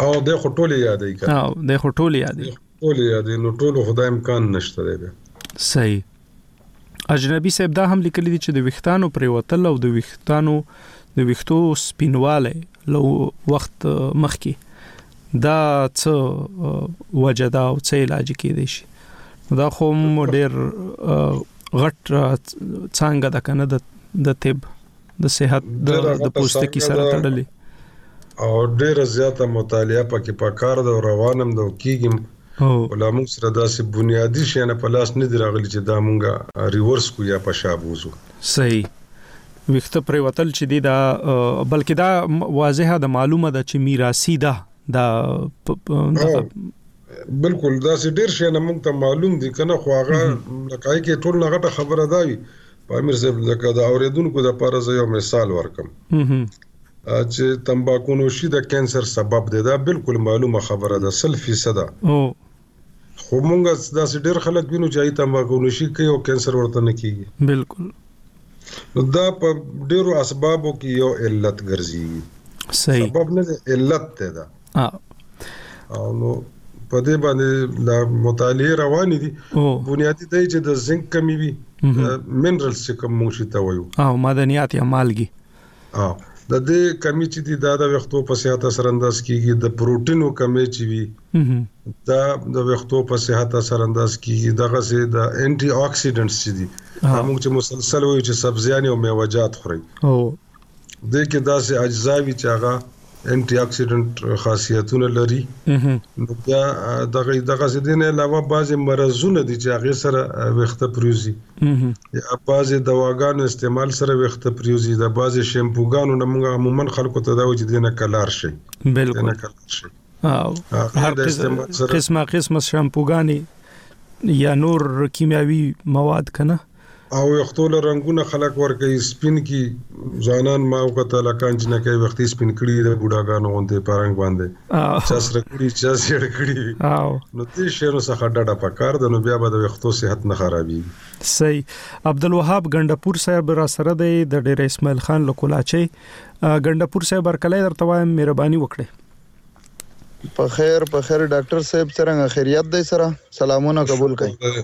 او د خټولې یادې کنه او د خټولې یادې ټول یادې نو ټول خدای امکان نشته دی صحیح اجنبي صاحب دا هم لیکلي دي چې د ویښتانو پریوتل او د ویښتانو د ویښتو سپینواله لو وخت مخکي دا څه وجه دا او څه علاج کېدی شي دا خو ډېر غټ څنګه د کنه د طب د صحت د پوستکي سره تړلې او ډیره زیاته مطالعه پکې پکار ده او روانم ده او کیږم ولا موږ سره داسې بنیادی شیانه په لاس نه دی راغلی چې دا مونږه ریورس کو یا په شا بوزو صحیح ویخته پر وتل چې دی دا بلکې دا واضحه ده معلومه ده چې میراثي ده دا بالکل دا سې ډیر شي نه مونږ ته معلوم دي کنه خو هغه لکه کې ټول نه غټه خبره ده پامیر صاحب لکه د اوریدونکو لپاره زه یو مثال ورکم چې تمباکو نوشي د کانسر سبب دی دا بالکل معلومه خبره ده سل فیصد خو مونږ داسې ډېر خلک وینو چې تمباکو نوشي کوي او کانسر ورته نه کیږي بالکل نو دا په ډیرو اسبابو کې یو علت ګرځي صحیح سبب نه علت دی دا او نو په دې باندې لا مطالعه روان دي بنیادی دی چې د زنک کمی وي منرالز چې کوم موږ ته وایو او معدنیات یا مالګي او د دې کمی چې دا د وختو په صحت سره انداز کیږي د پروتینو کمی چې وي دا د وختو په صحت سره انداز کیږي دغه سي د انټي اکسیډنټس چې دي موږ چې مسلسل وایو چې سبزیان او میوهجات خوري دې کې داسې اجزا وي چې هغه انټي اکسیډنټ خاصیتونه لري نو بیا دغه دغه سدين علاوه بعضي مرزونه دي چې هغه سره وخت پریوزي یا بعضي دواګانو استعمال سره وخت پریوزي د بعضي شیمپوګانو نه موږ عموما خلکو ته دا و چې دینه کلار شي بالکل کلار شي هر قسمه قسمه شیمپوګانی یا نور کیمیاوي مواد کنه او ویښتو له رنګونه خلک ورکوي سپین کی ځوانان ما وکته لکان جنکۍ ویښتې سپین کړي د بوډاګانو غونته په رنګ باندې چا سره کړي چا سیر کړي نو دې شیرو څخه ډډه پکار ده نو بیا به د ویښتو صحت نه خرابي صحیح عبدالوهاب ګندپور صاحب را سره دی د ډیر اسماعیل خان لکولاچي ګندپور صاحب ورکلې درته وایم مهرباني وکړئ په خیر په خیر ډاکټر صاحب څنګه خیریت دی سره سلامونه قبول کړئ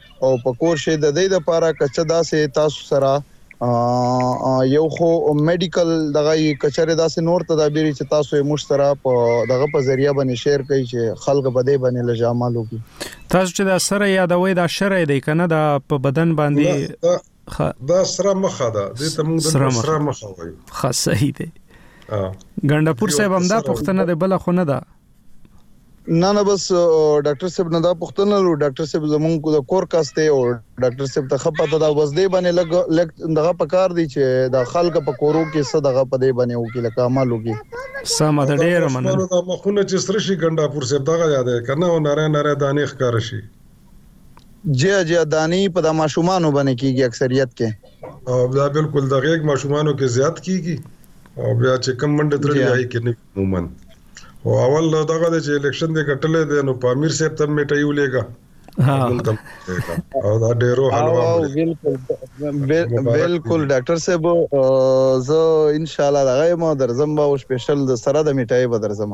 او په کور شی د دی لپاره که څه داسی تاسو سره یو خو میډیکل دغه یی که چیری داسی نور تدابیر یی چه تاسو یی موږ سره په دغه په ذریعه باندی شیر کړی چه خلګ په دی باندی لږ عمل وکړي. تاسو چې دا سره یادوئ دا شری دی کنه دا په بدن باندې نه دا دا سره مخه ده دې ته موږ دلته سره مخه وایو ښه صحیح دی ګنډپور صاحب همدا پوښتنه ده بل خو نه ده نه نه بس ډاکټر صاحب نه دا پښتنه لرو ډاکټر صاحب زمونږ کو د کور کاسته او ډاکټر صاحب ته خپته دا بس دی باندې لګ لګ دغه پکار دی چې دا خلک په کورو کې څه دغه په دی باندې وکي لکه عمل وکي سم ده ډیر مننه دا مخونه چې سره شي ګنډا پور صاحب دغه یاد کنه او ناره ناره دانې ښکار شي جی جی دانی په د ماشومان باندې کیږي اکثریت کې او دا بالکل دغه ماشومان کې زیات کیږي او بیا چې کم منډه ترلې هي کې نه مومن او اول دغه دی چې الیکشن دې ګټلې دی نو پامیر صاحب ته مې ټایو لګا او دا ډیرو حلوا بالکل ډاکټر صاحب زه ان شاء الله دغه مو درځم به او سپیشل د سره د میټای به درځم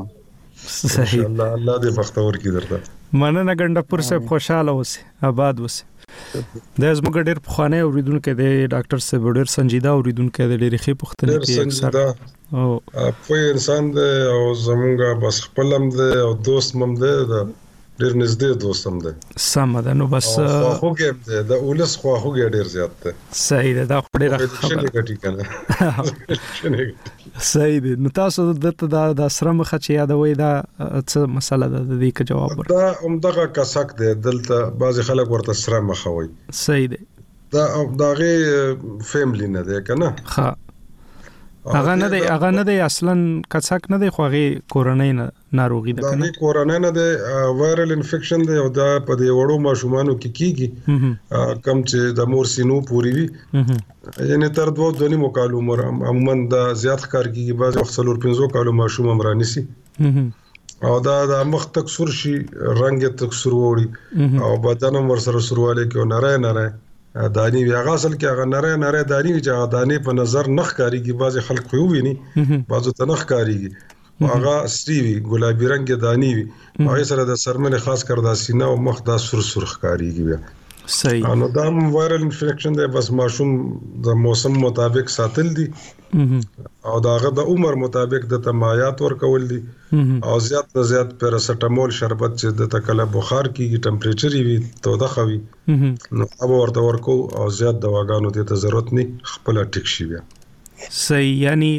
صحیح الله الله دې بختور کی درته مننه ګندپور صاحب خوشاله اوسې آباد اوسې د زموږ ډېر پخوانی اوریدونکو دی ډاکټر صاحب ډېر سنجیده اوریدونکو دی ډېر ښه پښتني کې اکثر او پوه انسان دی او زمونږ بس خپل هم دی او دوست مم دی دا ډیر نږدې دوست هم دی سم ده نو بس خواخوږی هم دی د اولس خواخوږی ډیر زیات دی صحیح ده دا خو ډیره خبره ګټي کنه صحیح دی نو تاسو دته دا د سره مخه چې یادوي دا څه مسله ده د دې کې جواب ورکړه دا هم دغه کسک دی دلته بعضی خلک ورته سره مخه وي صحیح دی دا دا غي فیملی نه دی کنه ها هغه نه دی هغه نه دی اصلا کڅک نه دی خو هغه کورنۍ نه ناروغي ده کنه دا کورنۍ نه دی وایرل انفیکشن دی او دا په دې وړو ماشومانو کې کیږي کم چې د مور سینو پوری وي یعنی تر دوه دونی مکالو عمر عموما دا زیات ښکار کیږي بعض وخت څلور پنځو کالو ماشوم عمراني سي او دا د مخ تک سور شي رنگ یې تک سور وړي او بدن هم ورسره سورواله کې او نری نری دانی وی هغه اصل کې هغه نری نری دانی وی چې هغه دانی په نظر نخ کاریږي بعضی خلک خو ویني بعضو ته نخ کاریږي هغه سری وی ګلابي رنگ دانی وی هغه سره د سرمن خاص کر د سینه او مخ دا سور سور ښکاریږي بیا صحیح نو دا وایرل انفیکشن دی بس ماشوم د موسم مطابق ساتل دي او دا غد عمر مطابق د تمایات ورکول دي او زیات نه زیات پیراسټامول شربت چې د تکله بخار کیږي ټمپریچر وي توده خوي نو هغه ورته ورکو او زیات دواګانو ته ته ضرورت نه خپل ټیک شي بیا صحیح یعنی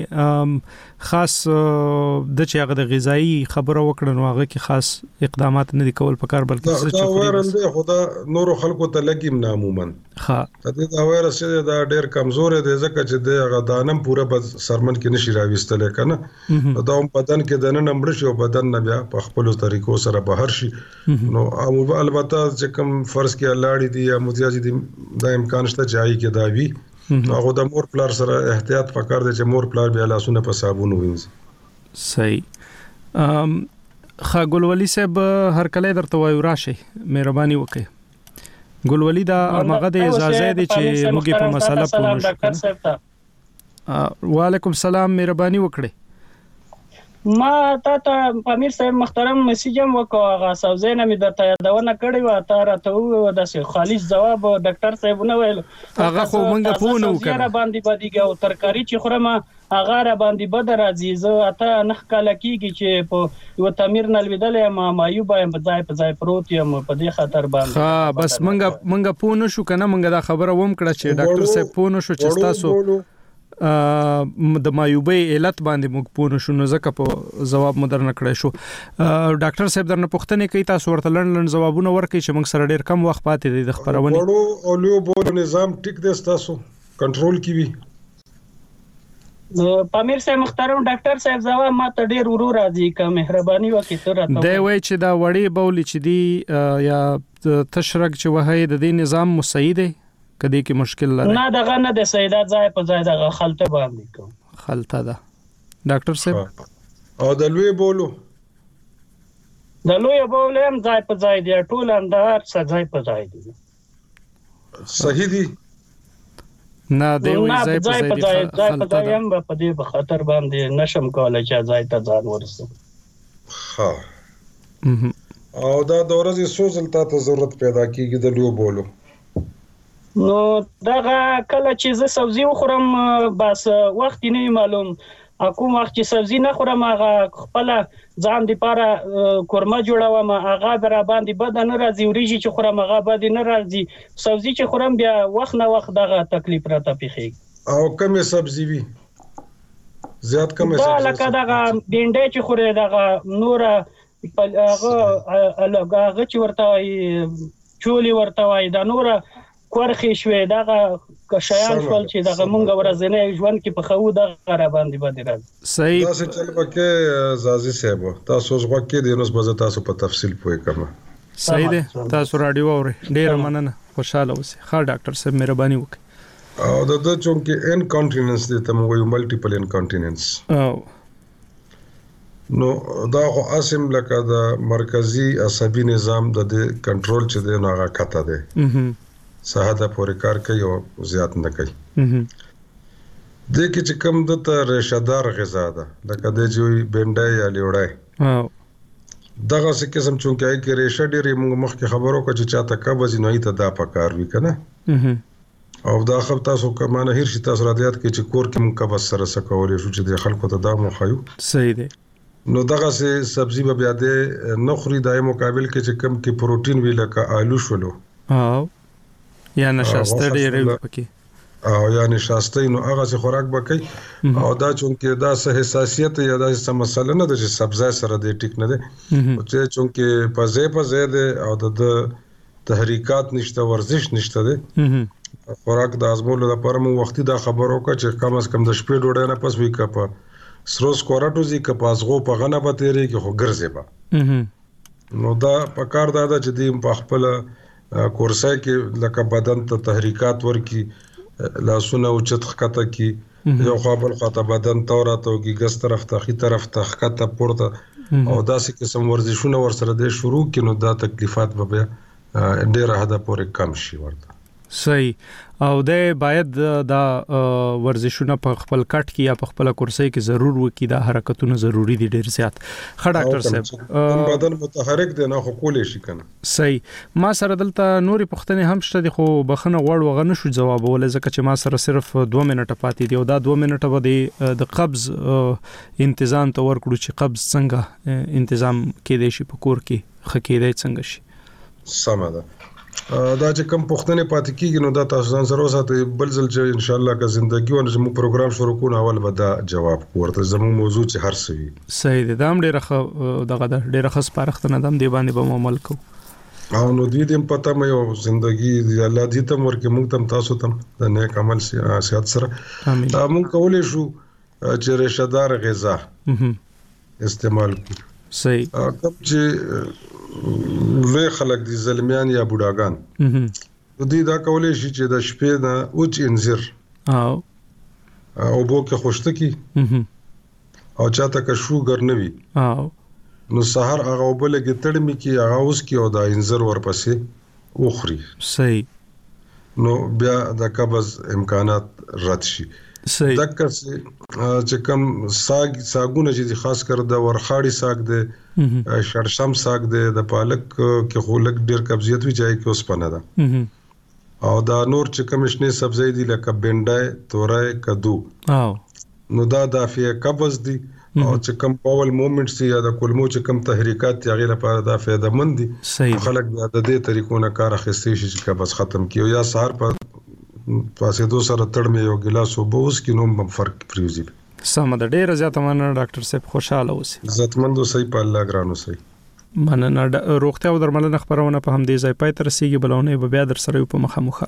خاص د چې هغه د غذایی خبره وکړه نو هغه کې خاص اقدامات نه دي کول پکار بلکې څه چې دا ورنده خدا نور خلکو ته لګیم نه عموما ښه. که دې دا وایرس چې دی دا ډېر کمزوری دی ځکه چې دی هغه دانه هم پوره په څرمن کې نشي راویستلی که نه نو دا هم بدن کې دننه مړه شي او بدن نه بیا په خپلو طریقو سره بهر شي نو البته چې کوم فرض کې لاړې دي یا متیازې دي دا امکان شته چې هغې کې دا وي هغه د مور پلار سره احتیاط پکار دی چې مور پلار بیا لاسونه په صابون وینځي صحیح خاګل ولی صاحب هر کله درته وایو راشي مهرباني وکړئ ګل ولی دا مغه د اجازه دی چې موږ په مسله پوه شو وعلیکم سلام مهرباني وکړئ ما تا ته امیر صاحب محترم میسج هم وکړ هغه سوزې نه مې درته یادونه کړې و تا راته وویل داسې خالص ځواب ډاکټر صاحب نه ویل هغه خو مونږ پوه نه وکړ باندې باندې او ترکاری چې خورم هغه راباندی بده راځی زه اته نخ کاله کیږی چی په یو تمیر نه لویدلی یم معیوبه یم په ځای په ځای پروت یم په دی خاطر باندی ښه بس منګه منګه پو نه شو کنه منګه دا خبره وم کړه چی ډاکټر صاحب پو نه شو چی تاسو د مایوبې علت باندې موږ پونه شو نو زکه په جواب مدر نکړای شو ډاکټر صاحب درنه پوښتنه کوي تاسو ورته لړن لړن جوابونه ورکړي چې موږ سره ډیر کم وخت پاتې دی د خبرونه وړو او لیو بول نظام ټیک دی تاسو کنټرول کی وی پامیر صاحب مخترم ډاکټر صاحب زوا ما ته ډیر ورو راځي که مهرباني وکړي ته راته دی وای چې دا وړې بول چې دی یا تشرګ چې وه د دې نظام مصیح دی کدی کې مشکل لري نه دغه نه د سیدا ځای په ځای دغه خلطه باندې کوم خلطه ده ډاکټر صاحب او د لوی بولو د لوی بول هم ځای په ځای دی ټول هم د هر څه ځای په ځای دی صحیح دي نه دی وی ځای په ځای په ځای ځای په ځای هم په دې په خطر باندې نشم کولای چې ځای ته ځان ورسم ها او دا د ورځې څو ځل تا ته ضرورت پیدا کیږي د لیو بولو نو دغه کله چې زه سبزی وخورم بس وخت نه معلوم کوم وخت چې سبزي نه خورم هغه خپل ځان دی پاره کورمه جوړوم هغه برا باندې بد نه راځي وریجی چې خورم هغه بد نه راځي سبزي چې خورم بیا وخت نه وخت دغه تکلیف را ته پیخیږي او کومې سبزي وي زیات کومې سبزي دا لکه دغه بینډه چې خوري دغه نور هغه هغه چې ورته چولی ورته وای دا نور کرښې شوې دغه شیان شول چې دغه مونږ ورځنی ژوند کې پخوو دغه را باندې بدې راځي صحیح تاسو چل وکه زازی صاحب تاسو اوس غوږ کې دی نو به تاسو په تفصیل پوه کوم صحیح ده تاسو رادیو اوري ډیر مننه خوشاله اوسئ ښه ډاکټر صاحب مهرباني وکړئ او د د چونکه انکانټیننس دي ته مو وایو ملټیپل انکانټیننس او نو دا خو اسیم لکه د مرکزی عصبی نظام د دې کنټرول چې دی نو هغه کته دی څه حده پورې کار کوي او زیات نه کوي دې کې چې کوم د ته ریشهدار غذا ده لکه د چې وي بنډای یا لیوړای دغه څه قسم چونکه هغې کې ریشه ډېرې موږ مخکې خبرو کړه چې چاته قبض نو هغې ته دا پکار وي که نه او دا خب تاسو که مانه هیر شي تاسو راته یاد کړئ چې کور کې مونږ کبس سره څه کولی شو چې د خلکو ته دا مو ښایو صحیح دی نو دغه سه سبزی به بیا د نخري دای مقابل کې چې کم کې پروتین وی لکه آلو شولو او یا نشاسته ډیره وی پکې او یا نشاسته نو هغه سه خوراک بکې او دا چونکه دا سه حساسیت یا دا سه مسله نه ده چې سبزی سره د ټیک نه ده او چې چونکه په زې په زې ده او د تحریکات نشته ورزش نشته دی خوراک د ازمولو لپاره مو وختي دا خبر وکړه چې کم از کم د شپې ډوډۍ نه پس وی کپ سرو سکورټو زی کپ ازغو په غنه به تیرې کې خو ګرځي به نو دا په کار دا ده چې دیم په خپل کورسای کې لکه بدن ته تحریکات ورکی لاسونه او چت خکته کی یو خوا بل خوا ته بدن تاو راتاو کی ګس طرف ته خی طرف ته ښکته پورته او داسې قسم ورزشونه ورسره دی شروع کی نو دا تکلیفات به بیا ډیره حده پورې کم شي ورته صحیح او د باید دا ورزشونه په خپل کټ کې یا په خپل کورسۍ کې ضرور وکړي دا حرکتونه ضروری دي ډیر زیات خه ډاکټر صاحب بدن متحرک دی نه خو کولې شي کنه سي ما سره دلته نورې پوښتنې هم شته دي خو بخنه غواړو هغه نشو جوابولای ځکه چې ما سره صرف 2 منټه پاتې دي او دا 2 منټه به دی د قبض انتظام ته ورکړو چې قبض څنګه انتظام کېدای شي په کور کې خکېدای څنګه شي سمه ده دا چې کم پښتنې پاتې کیږي نو دا تاسو ځان سره وساتئ بل ځل چې ان شاء الله که زندگی ونه زموږ پروګرام شروع کوو اول به دا جواب ورته زموږ موضوع چې هر څه وي صحیح ده دا هم ډیره ښه دغه ده ډیره ښه سپارښتنه ده دې باندې به عمل کو او نو دې دې پته مې او زندگی الله دې تم ورکه موږ تم تاسو تم د نیک عمل سیاحت سره موږ کولې شو چې رشدار غذا استعمال کو صحیح کوم چې لوی خلک دي زلمیان یا بوډاګان نو دې دا کولې شي چې د شپې نه اوچ انځر او او بو کې خوشته کی او چاته که شوګر نه وي او. نو سهار هغه اوبه لږې تړمې کړي هغه وڅکي او دا اینځر ورپسې وخوري. صحیح. نو بیا د قبض امکانات رد شي. صحیح. دقه سې چې کوم ساګ ساګونه چې دي خاص کر د ورخاړي ساګ دی، شړشم ساګ دی، د پالک کې خو لږ ډېر قبضیت وي چې هغه کې اوسپنه ده. او دا نور چې کوم شنې سبزۍ دي لکه بنډی، توری، کدو نو دا دافع قبض دي او چې کوم باول مومنټس دي یا د کولمو چې کوم تحریکات دي هغې لپاره دا فایده مند دي نو خلک بیا د دې طریقو نه کار اخیستی شي چې قبض ختم کړي او یا سهار په پاڅېدو سره تړمې یو ګیلاس اوبه وڅکي نو هم فرق پریوزي سمه ده ډېره زیاته مننه ډاکټر صاحب خوشحاله اوسې عزتمند اوسئ په الله ګران اوسئ مننه د روغتیا او درملنې خبرونه په همدې ځای پای تر سیګي بلونه به بیا در سره په مخه مخه